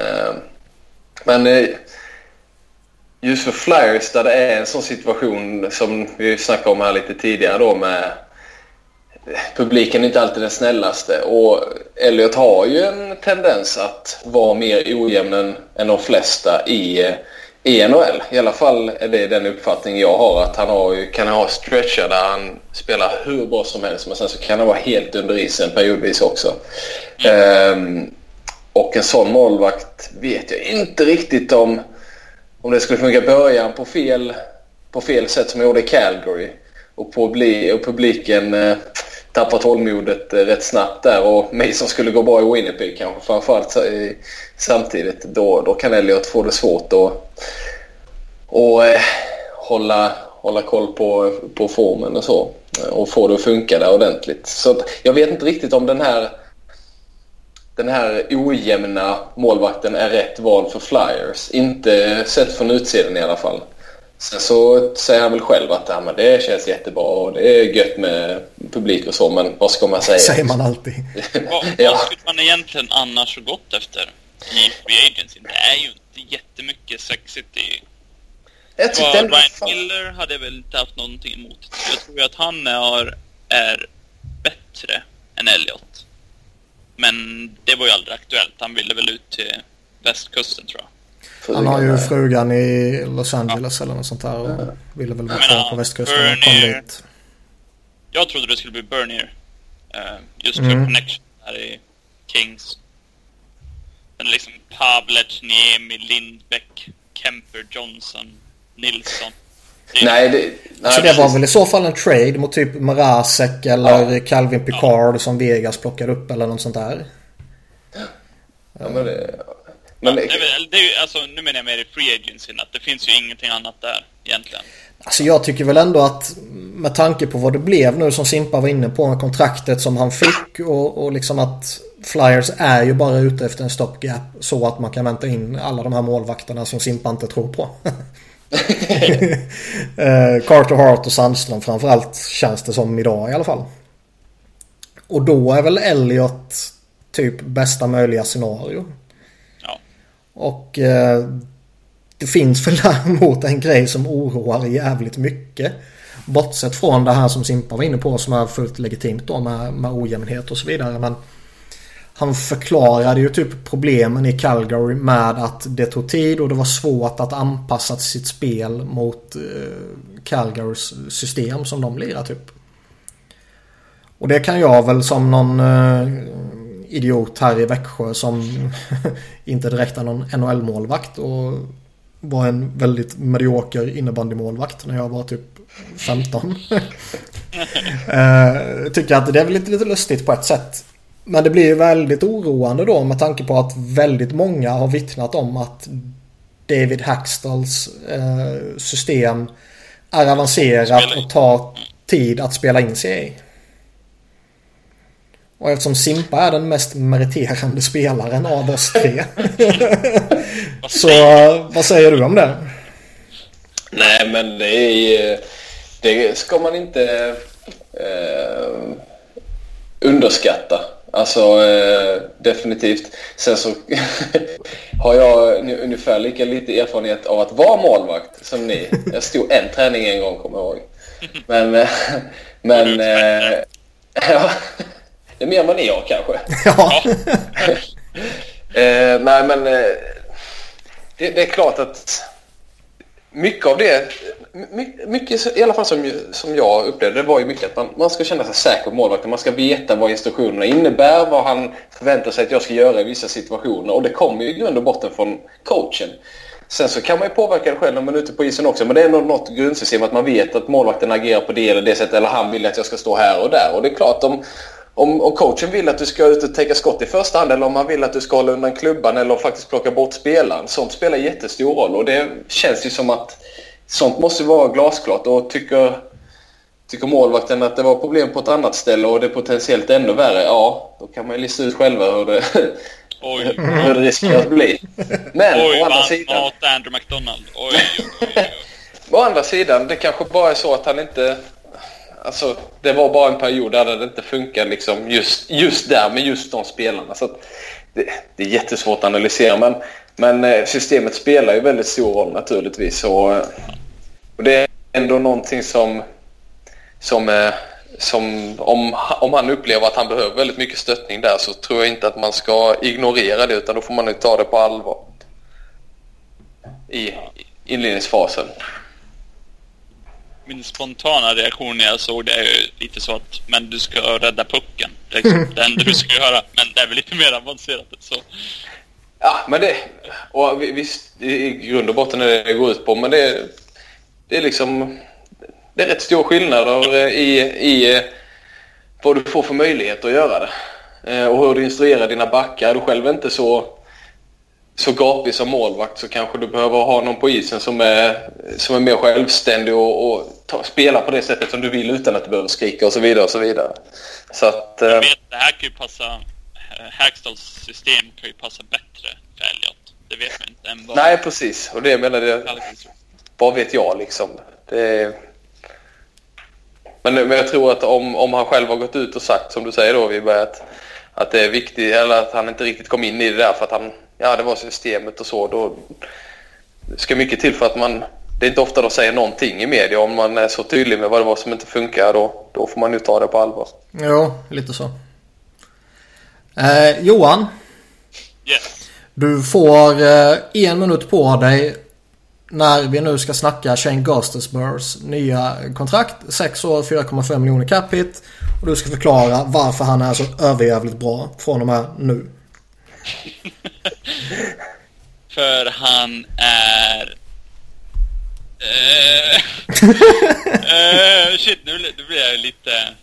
Eh, men eh, just för Flyers där det är en sån situation som vi snackade om här lite tidigare då med eh, publiken är inte alltid den snällaste och Elliot har ju en tendens att vara mer ojämn än de flesta i, eh, i NHL. I alla fall är det den uppfattning jag har att han har kan ha stretchar där han spelar hur bra som helst men sen så kan han vara helt under isen periodvis också. Mm. Um, och en sån målvakt vet jag inte riktigt om om det skulle funka i början på fel, på fel sätt som jag gjorde i Calgary och, publi och publiken Uh, Tappat tålmodet eh, rätt snabbt där och Mason skulle gå bra i Winnipeg kanske framförallt samtidigt då, då kan Elliot få det svårt att och, eh, hålla, hålla koll på, på formen och så eh, och få det att funka där ordentligt. Så jag vet inte riktigt om den här den här ojämna målvakten är rätt val för Flyers. Inte sett från utsidan i alla fall. Sen så säger han väl själv att ja, men det känns jättebra och det är gött med publik och så, men vad ska man säga? säger man alltid. <laughs> vad, ja. vad skulle man egentligen annars ha gått efter i Free Agency? Det är ju inte jättemycket sexigt i... Jag tyckte Ryan fan... Miller hade väl inte haft någonting emot. Jag tror ju att han är, är bättre än Elliot. Men det var ju aldrig aktuellt. Han ville väl ut till västkusten tror jag. Han har ju frugan i Los Angeles ja. eller något sånt där och ja. ville väl vara kvar på västkusten Bernier, och kom dit. Jag trodde det skulle bli Bernier. Uh, just för mm. connection här i Kings. Men liksom Pavlec, Niemi, Lindbäck, Kemper, Johnson, Nilsson. Nej, det, nej, så det var väl i så fall en trade mot typ Marasek eller ja. Calvin Picard ja. som Vegas plockade upp eller något sånt där. Ja, men det... Men det... det, är alltså, nu menar jag mer i free agency att det finns ju ingenting annat där egentligen. Alltså jag tycker väl ändå att med tanke på vad det blev nu som Simpa var inne på med kontraktet som han fick och, och liksom att Flyers är ju bara ute efter en stopgap så att man kan vänta in alla de här målvakterna som Simpa inte tror på. <laughs> eh, Carter Hart och Sandström framförallt känns det som idag i alla fall. Och då är väl Elliot typ bästa möjliga scenario. Och eh, det finns väl däremot en grej som oroar jävligt mycket. Bortsett från det här som Simpa var inne på som är fullt legitimt då med, med ojämnhet och så vidare. Men han förklarade ju typ problemen i Calgary med att det tog tid och det var svårt att anpassa sitt spel mot eh, Calgarys system som de lirar typ. Och det kan jag väl som någon eh, idiot här i Växjö som <laughs> inte direkt är någon NHL-målvakt och var en väldigt medioker innebandymålvakt när jag var typ 15. <laughs> eh, tycker att det är väl lite, lite lustigt på ett sätt. Men det blir ju väldigt oroande då med tanke på att väldigt många har vittnat om att David Hackstalls eh, system är avancerat och tar tid att spela in sig i. Och eftersom Simpa är den mest meriterande spelaren av oss tre. <laughs> så vad säger du om det? Nej men det är Det ska man inte eh, underskatta. Alltså eh, definitivt. Sen så <laughs> har jag ungefär lika lite erfarenhet av att vara målvakt som ni. Jag stod en träning en gång kommer jag ihåg. Men... Eh, men eh, <laughs> ja, det är mer än vad ni har kanske. <laughs> Ja. <laughs> eh, nej men... Eh, det, det är klart att mycket av det, mycket, i alla fall som, som jag upplevde det var ju mycket att man, man ska känna sig säker på målvakten. Man ska veta vad instruktionerna innebär, vad han förväntar sig att jag ska göra i vissa situationer. Och det kommer ju i grund och botten från coachen. Sen så kan man ju påverka det själv när man är ute på isen också. Men det är nog något grundsystem att man vet att målvakten agerar på det eller det sättet. Eller han vill att jag ska stå här och där. Och det är klart om, om, om coachen vill att du ska ut och täcka skott i första hand eller om han vill att du ska hålla undan klubban eller faktiskt plocka bort spelaren. Sånt spelar jättestor roll och det känns ju som att sånt måste vara glasklart och tycker, tycker målvakten att det var problem på ett annat ställe och det är potentiellt ännu värre, ja då kan man ju lista ut själva hur det, Oj. <laughs> hur det riskerar att bli. Men oj, å andra sidan... Oj, Andrew McDonald. Oj, oj, oj. <laughs> å andra sidan, det kanske bara är så att han inte... Alltså, det var bara en period där det inte funkade liksom just, just där med just de spelarna. Så det, det, är jättesvårt att analysera men men eh, systemet spelar ju väldigt stor roll naturligtvis. Och, och det är ändå någonting som, som, eh, som om, om han upplever att han behöver väldigt mycket stöttning där så tror jag inte att man ska ignorera det utan då får man ju ta det på allvar i inledningsfasen. Min spontana reaktion när jag såg det är ju lite så att men du ska rädda pucken. Det är liksom <laughs> det enda du ska göra. Men det är väl lite mer avancerat så. Ja, men det... Och visst, i grund och botten är det det går ut på, men det, det är liksom... Det är rätt stor skillnad i, i vad du får för möjlighet att göra det. Eh, och hur du instruerar dina backar. Är du själv inte så, så gapig som målvakt så kanske du behöver ha någon på isen som är, som är mer självständig och, och ta, spela på det sättet som du vill utan att du behöver skrika och så vidare och så vidare. Så att... Jag vet, det här kan ju passa Hackstalls system kan ju passa bättre för Elliot. Det vet man inte än vad... Nej, precis. Och det menar jag... Vad vet jag liksom? Det... Men, men jag tror att om, om han själv har gått ut och sagt, som du säger då, Vibbe, att, att det är viktigt, eller att han inte riktigt kom in i det där för att han, ja det var systemet och så, då ska mycket till för att man, det är inte ofta de säger någonting i media om man är så tydlig med vad det var som inte funkar, då, då får man ju ta det på allvar. Jo, lite så. Eh, Johan. Yes. Du får eh, en minut på dig när vi nu ska snacka Shane Gustafsburgs nya kontrakt. 6 år, 4,5 miljoner cap hit. Och du ska förklara varför han är så överjävligt bra från och med nu. För han är... Uh, uh, <laughs> shit, nu, nu blir jag lite...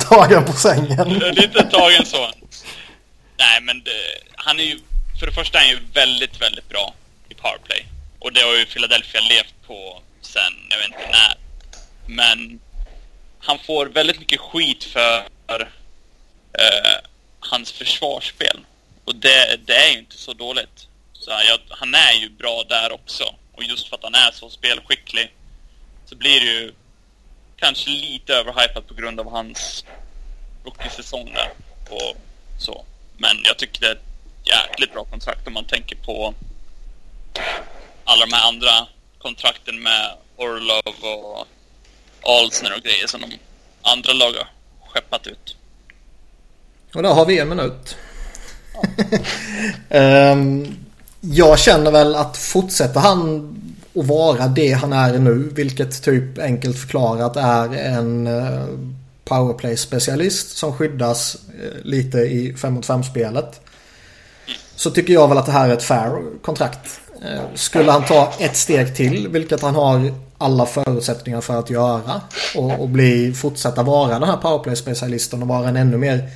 Tagen på sängen. lite tagen så. Nej, men det, han är ju... För det första är han ju väldigt, väldigt bra i powerplay. Och det har ju Philadelphia levt på sen, jag vet inte när. Men han får väldigt mycket skit för eh, hans försvarsspel. Och det, det, är ju inte så dåligt. Så jag, han är ju bra där också. Och Och just för att han är så spelskicklig så blir det ju kanske lite överhypat på grund av hans rookie-säsong där. Och så. Men jag tycker det är ett jäkligt bra kontrakt om man tänker på alla de här andra kontrakten med Orlov och Alsner och grejer som de andra lag har skeppat ut. Och där har vi en minut um, <laughs> jag känner väl att fortsätter han att vara det han är nu, vilket typ enkelt förklarat är en eh, powerplay specialist som skyddas eh, lite i 5 mot 5 spelet. Så tycker jag väl att det här är ett fair kontrakt. Eh, skulle han ta ett steg till, vilket han har alla förutsättningar för att göra och, och bli, fortsätta vara den här powerplay-specialisten och vara en ännu mer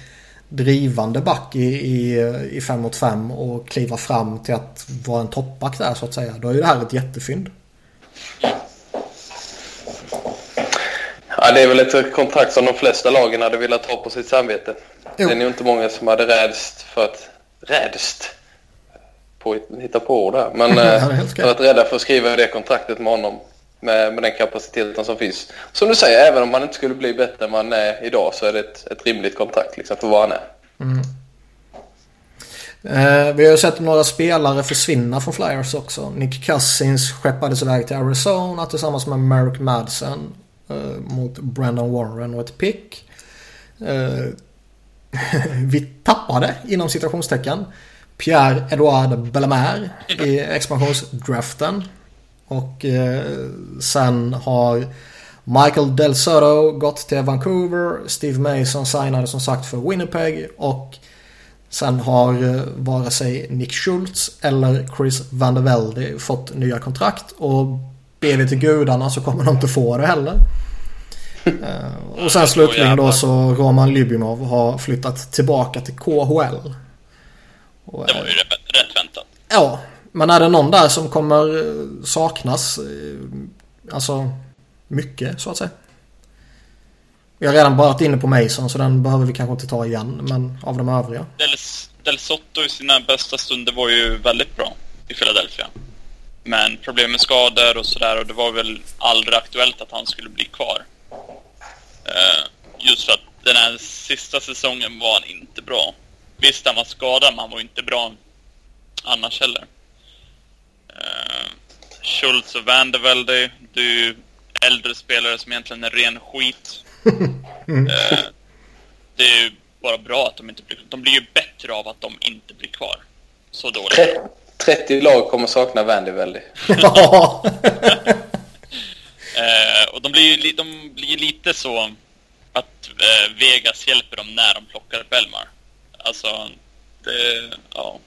drivande back i, i, i fem mot fem och kliva fram till att vara en toppback där så att säga. Då är ju det här ett jättefynd. Ja, det är väl ett kontrakt som de flesta lagen hade velat ha på sitt samvete. Jo. Det är nog inte många som hade rädst för att... Rädst? På, hitta på där. Men <laughs> eh, för att rädda för att skriva det kontraktet med honom med, med den kapaciteten som finns. Som du säger, även om man inte skulle bli bättre än man är idag så är det ett, ett rimligt kontrakt liksom, för vad han är. Mm. Eh, vi har ju sett några spelare försvinna från Flyers också. Nick Cousins skeppades iväg till Arizona tillsammans med Merrick Madsen eh, mot Brandon Warren och ett pick. Eh, <laughs> vi tappade inom citationstecken Pierre-Edouard Bellemare i expansionsdraften. Och eh, sen har Michael Del Soto gått till Vancouver. Steve Mason signade som sagt för Winnipeg. Och sen har eh, vare sig Nick Schultz eller Chris Van der Velde fått nya kontrakt. Och ber vi till gudarna så kommer de inte få det heller. <laughs> Eh, och sen slutligen då så Roman Lybinov har flyttat tillbaka till KHL. Och, det var ju rätt väntat. Ja, men är det någon där som kommer eh, saknas? Eh, alltså mycket så att säga. Vi har redan varit inne på Mason så den behöver vi kanske inte ta igen. Men av de övriga. Del, Del Sotto i sina bästa stunder var ju väldigt bra i Philadelphia. Men problem med skador och sådär och det var väl aldrig aktuellt att han skulle bli kvar. Eh, just för att den här sista säsongen var han inte bra. Visst, han var skadad men han var inte bra annars heller. Uh, Schultz och Vandervelde, det är ju äldre spelare som egentligen är ren skit. <laughs> mm. uh, det är ju bara bra att de inte blir De blir ju bättre av att de inte blir kvar. Så dåligt. 30 lag kommer sakna Vandervelde. uh, <laughs> <laughs> och de blir ju de blir lite så att uh, Vegas hjälper dem när de plockar Belmar. Alltså, det, ja.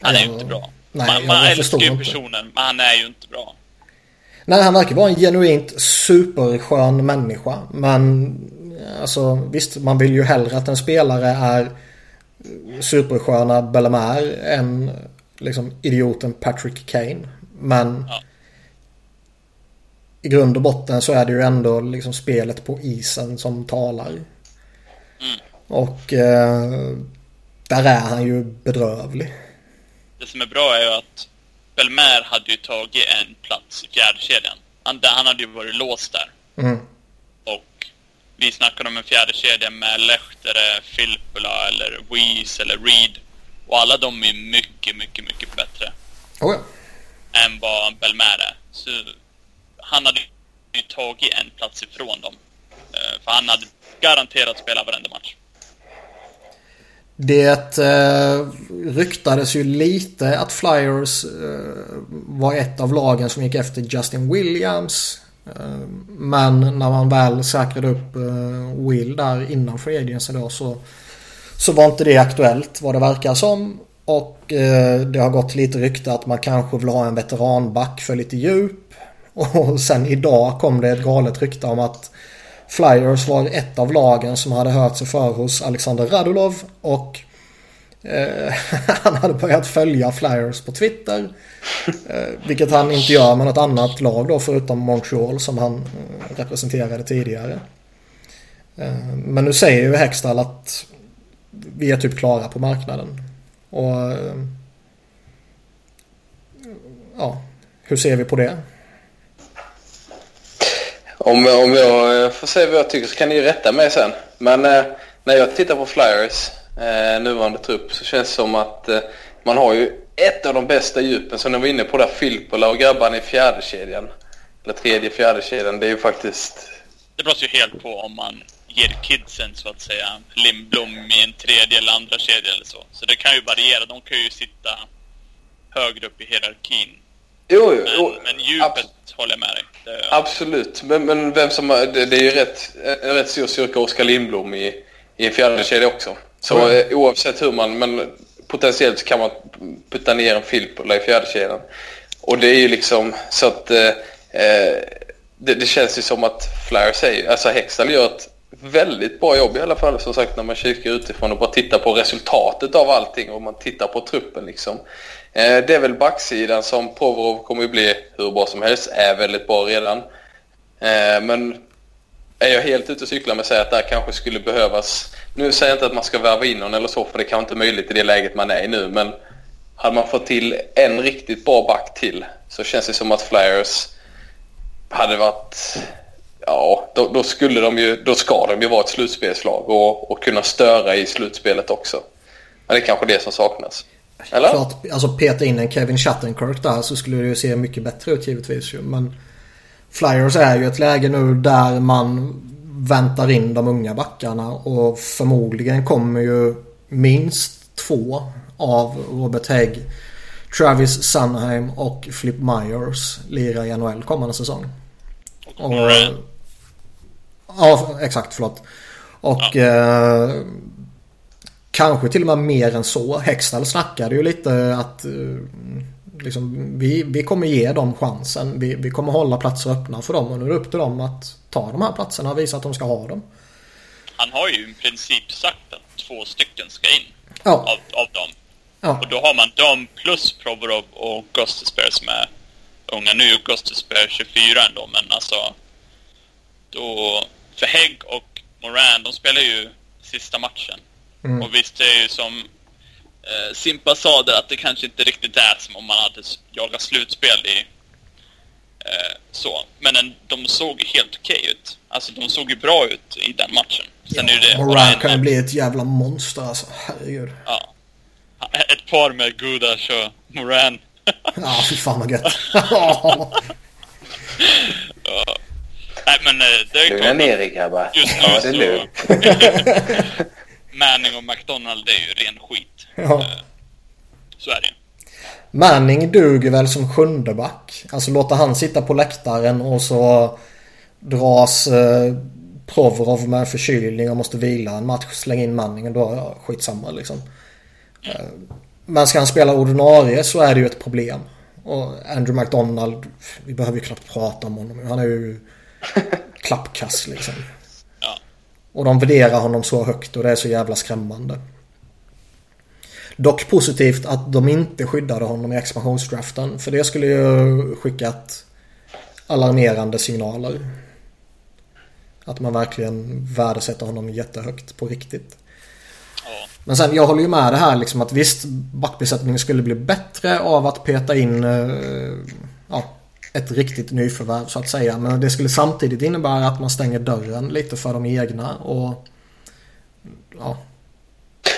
Han är ju inte bra. Nej, man man älskar ju personen, men han är ju inte bra. Nej, han verkar vara en genuint superskön människa. Men alltså visst, man vill ju hellre att en spelare är supersköna Bellemare än liksom idioten Patrick Kane. Men ja. i grund och botten så är det ju ändå liksom spelet på isen som talar. Mm. Och eh, där är han ju bedrövlig det som är bra är ju att Belmer hade ju tagit en plats i fjärdekedjan. Han, han hade ju varit låst där. Mm. Och vi snackade om en fjärdekedja med Lehtere, Filppula eller Weiss eller Reed. Och alla de är mycket, mycket, mycket bättre. Oh ja. Än vad Belmer är. Så han hade ju tagit en plats ifrån dem. Eh, för han hade garanterat spela varenda match. Det eh, ryktades ju lite att Flyers eh, var ett av lagen som gick efter Justin Williams. Eh, men när man väl säkrade upp eh, Will där innan Free Agency då så, så var inte det aktuellt vad det verkar som. Och eh, det har gått lite rykte att man kanske vill ha en veteranback för lite djup. <laughs> Och sen idag kom det ett galet rykte om att Flyers var ett av lagen som hade hört sig för hos Alexander Radulov och eh, <laughs> han hade börjat följa Flyers på Twitter. Eh, vilket han inte gör med något annat lag då förutom Montreal som han eh, representerade tidigare. Eh, men nu säger ju Hextall att vi är typ klara på marknaden. Och eh, ja, Hur ser vi på det? Om, om jag eh, får säga vad jag tycker så kan ni rätta mig sen. Men eh, när jag tittar på Flyers eh, nuvarande trupp så känns det som att eh, man har ju ett av de bästa djupen som ni var inne på där. Filppula och grabbarna i fjärde kedjan Eller tredje, fjärde kedjan Det är ju faktiskt... Det beror ju helt på om man ger kidsen så att säga Lindblom i en tredje eller andra kedja eller så. Så det kan ju variera. De kan ju sitta högre upp i hierarkin. Jo, jo, men, men djupet håller jag med dig. Absolut. Men, men, vem som det, det är ju rätt, rätt stor styrka Oskar Lindblom i, i en fjärde kedja också. Så mm. oavsett hur man, men potentiellt kan man putta ner en Filppula i fjärde kedjan. Och det är ju liksom så att eh, eh, det, det, känns ju som att Flair säger, alltså Hextall gör ett väldigt bra jobb i alla fall som sagt när man kikar utifrån och bara tittar på resultatet av allting och man tittar på truppen liksom. Eh, det är väl backsidan som Provorov kommer att bli hur bra som helst, är väldigt bra redan. Eh, men är jag helt ute och cyklar med att säga att där kanske skulle behövas, nu säger jag inte att man ska värva in någon eller så för det kanske inte är möjligt i det läget man är i nu men hade man fått till en riktigt bra back till så känns det som att Flyers hade varit ja, då, då, skulle de ju, då ska de ju vara ett slutspelslag och, och kunna störa i slutspelet också. Men det är kanske det som saknas. Eller? Klart, alltså peta in en Kevin Shattenkirk där så skulle det ju se mycket bättre ut givetvis ju. Men Flyers är ju ett läge nu där man väntar in de unga backarna och förmodligen kommer ju minst två av Robert Hägg, Travis Sunheim och Flip Myers lira i NHL kommande säsong. Och, Ja, exakt. Förlåt. Och ja. eh, kanske till och med mer än så. Hextall snackade ju lite att eh, liksom, vi, vi kommer ge dem chansen. Vi, vi kommer hålla platser öppna för dem och nu är det upp till dem att ta de här platserna och visa att de ska ha dem. Han har ju i princip sagt att två stycken ska in ja. av, av dem. Ja. Och då har man dem plus Provorov och Gustesberg som är unga. Nu är Gustesberg 24 ändå men alltså då för Hägg och Moran, de spelar ju sista matchen. Mm. Och visst, det är ju som eh, Simpa sa där att det kanske inte riktigt är som om man hade jagat slutspel i eh, så. Men en, de såg helt okej okay ut. Alltså de såg ju bra ut i den matchen. Sen ja, är det Moran kan ju bli ett jävla monster alltså. Herregud. Ja. Ett par med Gudas och Moran. <laughs> ja, fy fan vad gött. <laughs> ja. Nej, men eh, det är Lugna ner er grabbar. Just nu ja, det är lugnt. <laughs> Manning och McDonald är ju ren skit. Ja. Eh, så är det Manning duger väl som sjunde back. Alltså låta han sitta på läktaren och så dras eh, Provorov med förkylning och måste vila en match. Släng in Manning och då ja, skitsamma liksom. Mm. Men ska han spela ordinarie så är det ju ett problem. Och Andrew McDonald, vi behöver ju knappt prata om honom. Han är ju <laughs> klappkass liksom. Och de värderar honom så högt och det är så jävla skrämmande. Dock positivt att de inte skyddade honom i expansionsdraften. För det skulle ju skickat alarmerande signaler. Att man verkligen värdesätter honom jättehögt på riktigt. Men sen jag håller ju med det här liksom att visst backbesättningen skulle bli bättre av att peta in eh, ja, ett riktigt nyförvärv så att säga. Men det skulle samtidigt innebära att man stänger dörren lite för de egna och ja.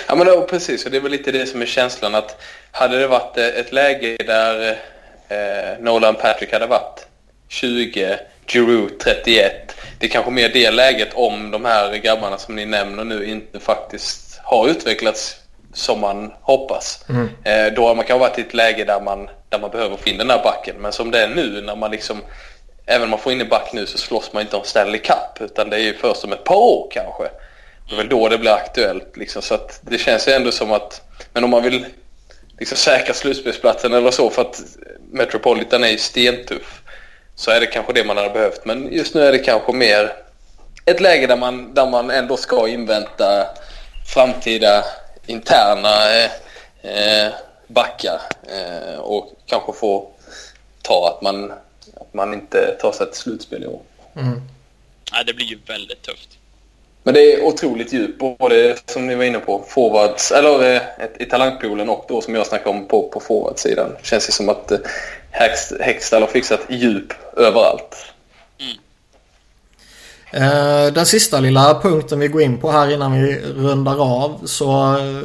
Ja men då, precis och det är väl lite det som är känslan att hade det varit eh, ett läge där eh, Nolan Patrick hade varit 20, Giroud 31. Det är kanske mer det läget om de här grabbarna som ni nämner nu inte faktiskt har utvecklats som man hoppas. Mm. Eh, då har man kanske varit i ett läge där man, där man behöver få in den här backen. Men som det är nu när man liksom, även om man får in en back nu så slåss man inte om Stanley Cup. Utan det är ju först om ett par år kanske. Det är väl då det blir aktuellt. Liksom. Så att det känns ju ändå som att, men om man vill liksom säkra slutspelsplatsen eller så för att Metropolitan är ju stentuff. Så är det kanske det man hade behövt. Men just nu är det kanske mer ett läge där man, där man ändå ska invänta framtida interna eh, eh, backar eh, och kanske få ta att man, att man inte tar sig till slutspel i år. Mm. Ja, det blir ju väldigt tufft. Men det är otroligt djupt, både som ni var inne på, forwards, eller eh, i talangpoolen och då som jag snackade om på, på forwardsidan. Känns det som att Hextall har fixat djup överallt. Eh, den sista lilla punkten vi går in på här innan vi rundar av så eh,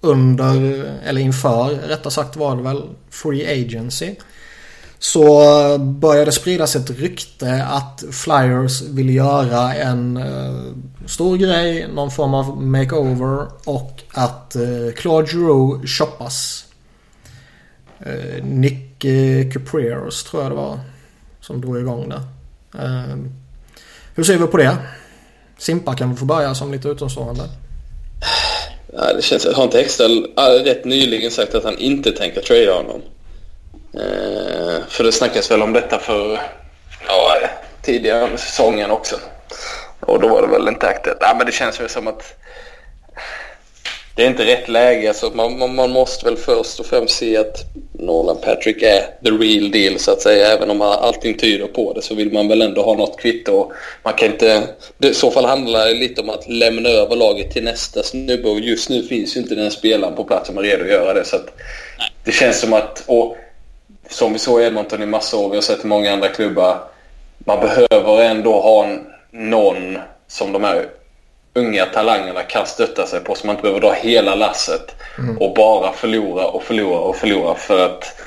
under, eller inför rättare sagt var det väl Free Agency. Så började spridas ett rykte att Flyers vill göra en eh, stor grej, någon form av makeover och att Claude Giroux shoppas. Nick uh, Capriers tror jag det var som drog igång det hur ser vi på det? Simpa kan vi få börja som lite utomstående. Ja, det känns, har inte Extell rätt nyligen sagt att han inte tänker trada honom? Eh, för det snackas väl om detta för ja, tidigare under säsongen också. Och då var det väl inte aktuellt. Ja, men det känns väl som att det är inte rätt läge. Alltså man, man, man, måste väl först och främst se att Nolan Patrick är the real deal så att säga. Även om allting tyder på det så vill man väl ändå ha något kvitto. Man kan inte... I så fall handlar det lite om att lämna över laget till nästa snubbe och just nu finns ju inte den spelaren på plats som är redo att göra det. Så att det känns som att... Och som vi såg i Edmonton i massa år, vi har sett i många andra klubbar. Man behöver ändå ha någon som de här unga talangerna kan stötta sig på så man inte behöver dra hela lasset mm. och bara förlora och förlora och förlora för att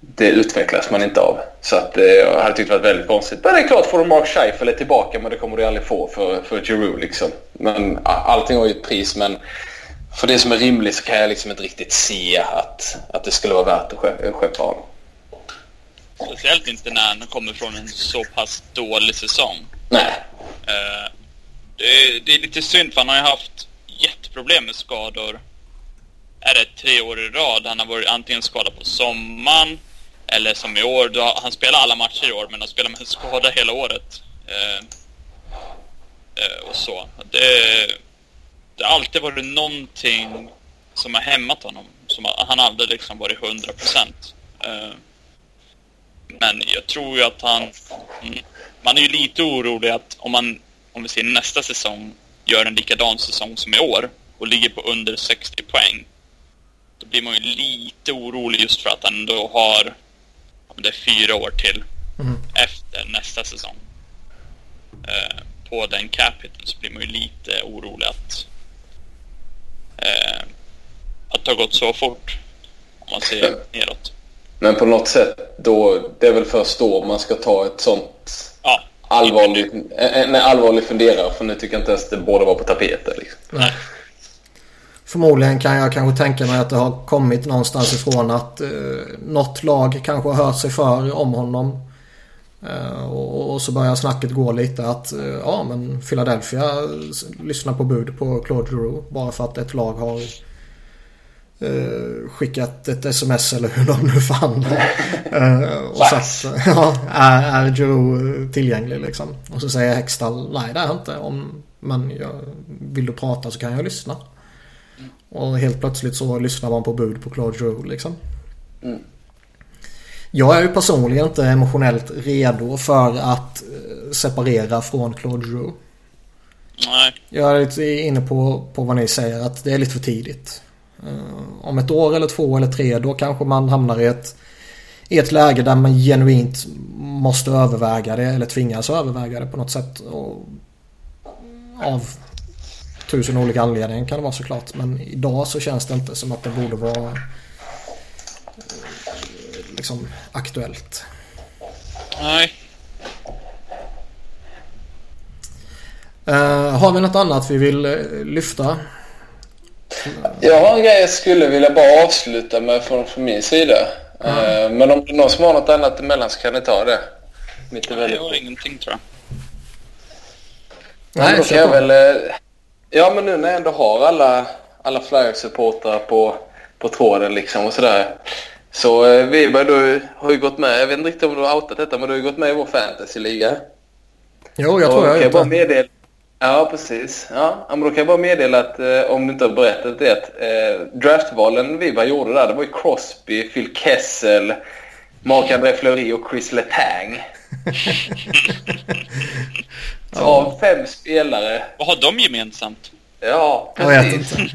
det utvecklas man inte av. Så att eh, jag hade tyckt det varit väldigt konstigt. Men det är klart, får du Mark Scheifele tillbaka, men det kommer du aldrig få för, för Giroux liksom. Men allting har ju ett pris, men för det som är rimligt så kan jag liksom inte riktigt se att, att det skulle vara värt att skeppa honom. Speciellt inte när han kommer från en så pass dålig säsong. Nej. Uh, det, det, är lite synd för han har ju haft jätteproblem med skador. Är det tre år i rad? Han har varit antingen skadad på sommaren eller som i år. Då, han spelar alla matcher i år men han spelar med en skada hela året. Eh, eh, och så. Det, det har alltid varit någonting som har hämmat honom. Som, han har aldrig liksom varit 100 procent. Eh, men jag tror ju att han... Mm, man är ju lite orolig att om man, om vi ser nästa säsong, gör en likadan säsong som i år och ligger på under 60 poäng. Då blir man ju lite orolig just för att han då har, om det är fyra år till, mm. efter nästa säsong. Eh, på den capiten så blir man ju lite orolig att, eh, att det har gått så fort. Om man ser neråt. Men på något sätt då, det är väl först då man ska ta ett sånt ja, allvarligt, en, en allvarlig funderare. För nu tycker jag inte ens det borde vara på tapeten. Liksom. Nej. Förmodligen kan jag kanske tänka mig att det har kommit någonstans ifrån att eh, något lag kanske har hört sig för om honom. Eh, och, och, så börjar snacket gå lite att eh, ja men Philadelphia lyssnar på bud på Claude Giroux bara för att ett lag har eh, skickat ett sms eller hur de nu fann det. Eh, och sagt <laughs> ja, är, är Joe tillgänglig liksom. Och så säger Hextall nej det är inte. Om, men jag, vill du prata så kan jag lyssna. Och helt plötsligt så lyssnar man på bud på Claude Joe liksom. Mm. Jag är ju personligen inte emotionellt redo för att eh, separera från Claude Joe. Nej. Jag är lite inne på, på vad ni säger att det är lite för tidigt. Eh, om ett år eller två eller tre då kanske man hamnar i ett, i ett läge där man genuint måste överväga det eller tvingas överväga det på något sätt. Och av tusen olika anledningar kan det vara såklart. Men idag så känns det inte som att det borde vara eh, liksom aktuellt. Nej. Uh, har vi något annat vi vill lyfta? Jag har en grej jag skulle vilja bara avsluta med från, från min sida. Mm. men om det är någon som har något annat emellan så kan ni ta det. Mitt är väldigt... Jag har ingenting tror jag. Nej, då kan jag väl... Eh, ja, men nu när jag ändå har alla, alla Flyers-supportrar på, på tråden liksom och sådär. Så eh, vi du har ju gått med, jag vet inte riktigt om du har outat detta, men du har ju gått med i vår fantasyliga. Jo, jag tror jag har gjort det. Ja, precis. Ja, men då kan jag bara meddela att eh, om du inte har berättat det att eh, draftvalen vi bara gjorde där, det var ju Crosby, Phil Kessel, Marc-André Fleury och Chris Letang. <laughs> Så ja. av fem spelare. Vad har de gemensamt? Ja, precis. Jag vet inte.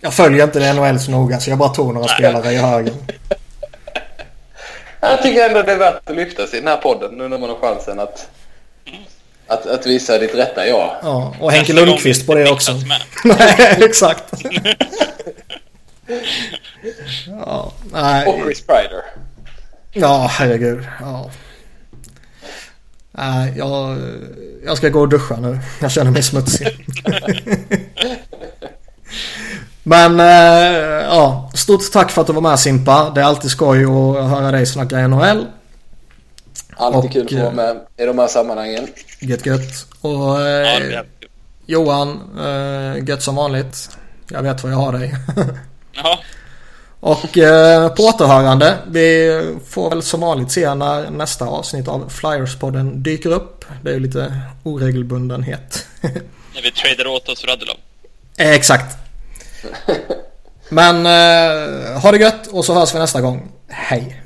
Jag följer inte NHL så noga så jag bara tog några Nej. spelare i högen. Jag tycker ändå det är värt att lyfta sig i den här podden nu när man har chansen att, att, att visa ditt rätta jag. Ja, och Henke Lundqvist på det också. <laughs> Nej, exakt. <laughs> ja, nej. Och Chris Pryder. Ja, herregud. Ja. Nej, jag, jag ska gå och duscha nu. Jag känner mig smutsig. <laughs> Men eh, ja, stort tack för att du var med Simpa. Det är alltid skoj att höra dig snacka NHL. Alltid Och, kul att få eh, vara med i de här sammanhangen. Gött gött. Och eh. Johan, eh, gött som vanligt. Jag vet var jag har dig. <laughs> Ja, Och eh, på återhörande. Vi får väl som vanligt se när nästa avsnitt av Flyers-podden dyker upp. Det är ju lite oregelbundenhet. <laughs> när vi tradar åt oss Radulov. Eh, Exakt. Men eh, ha det gött och så hörs vi nästa gång. Hej.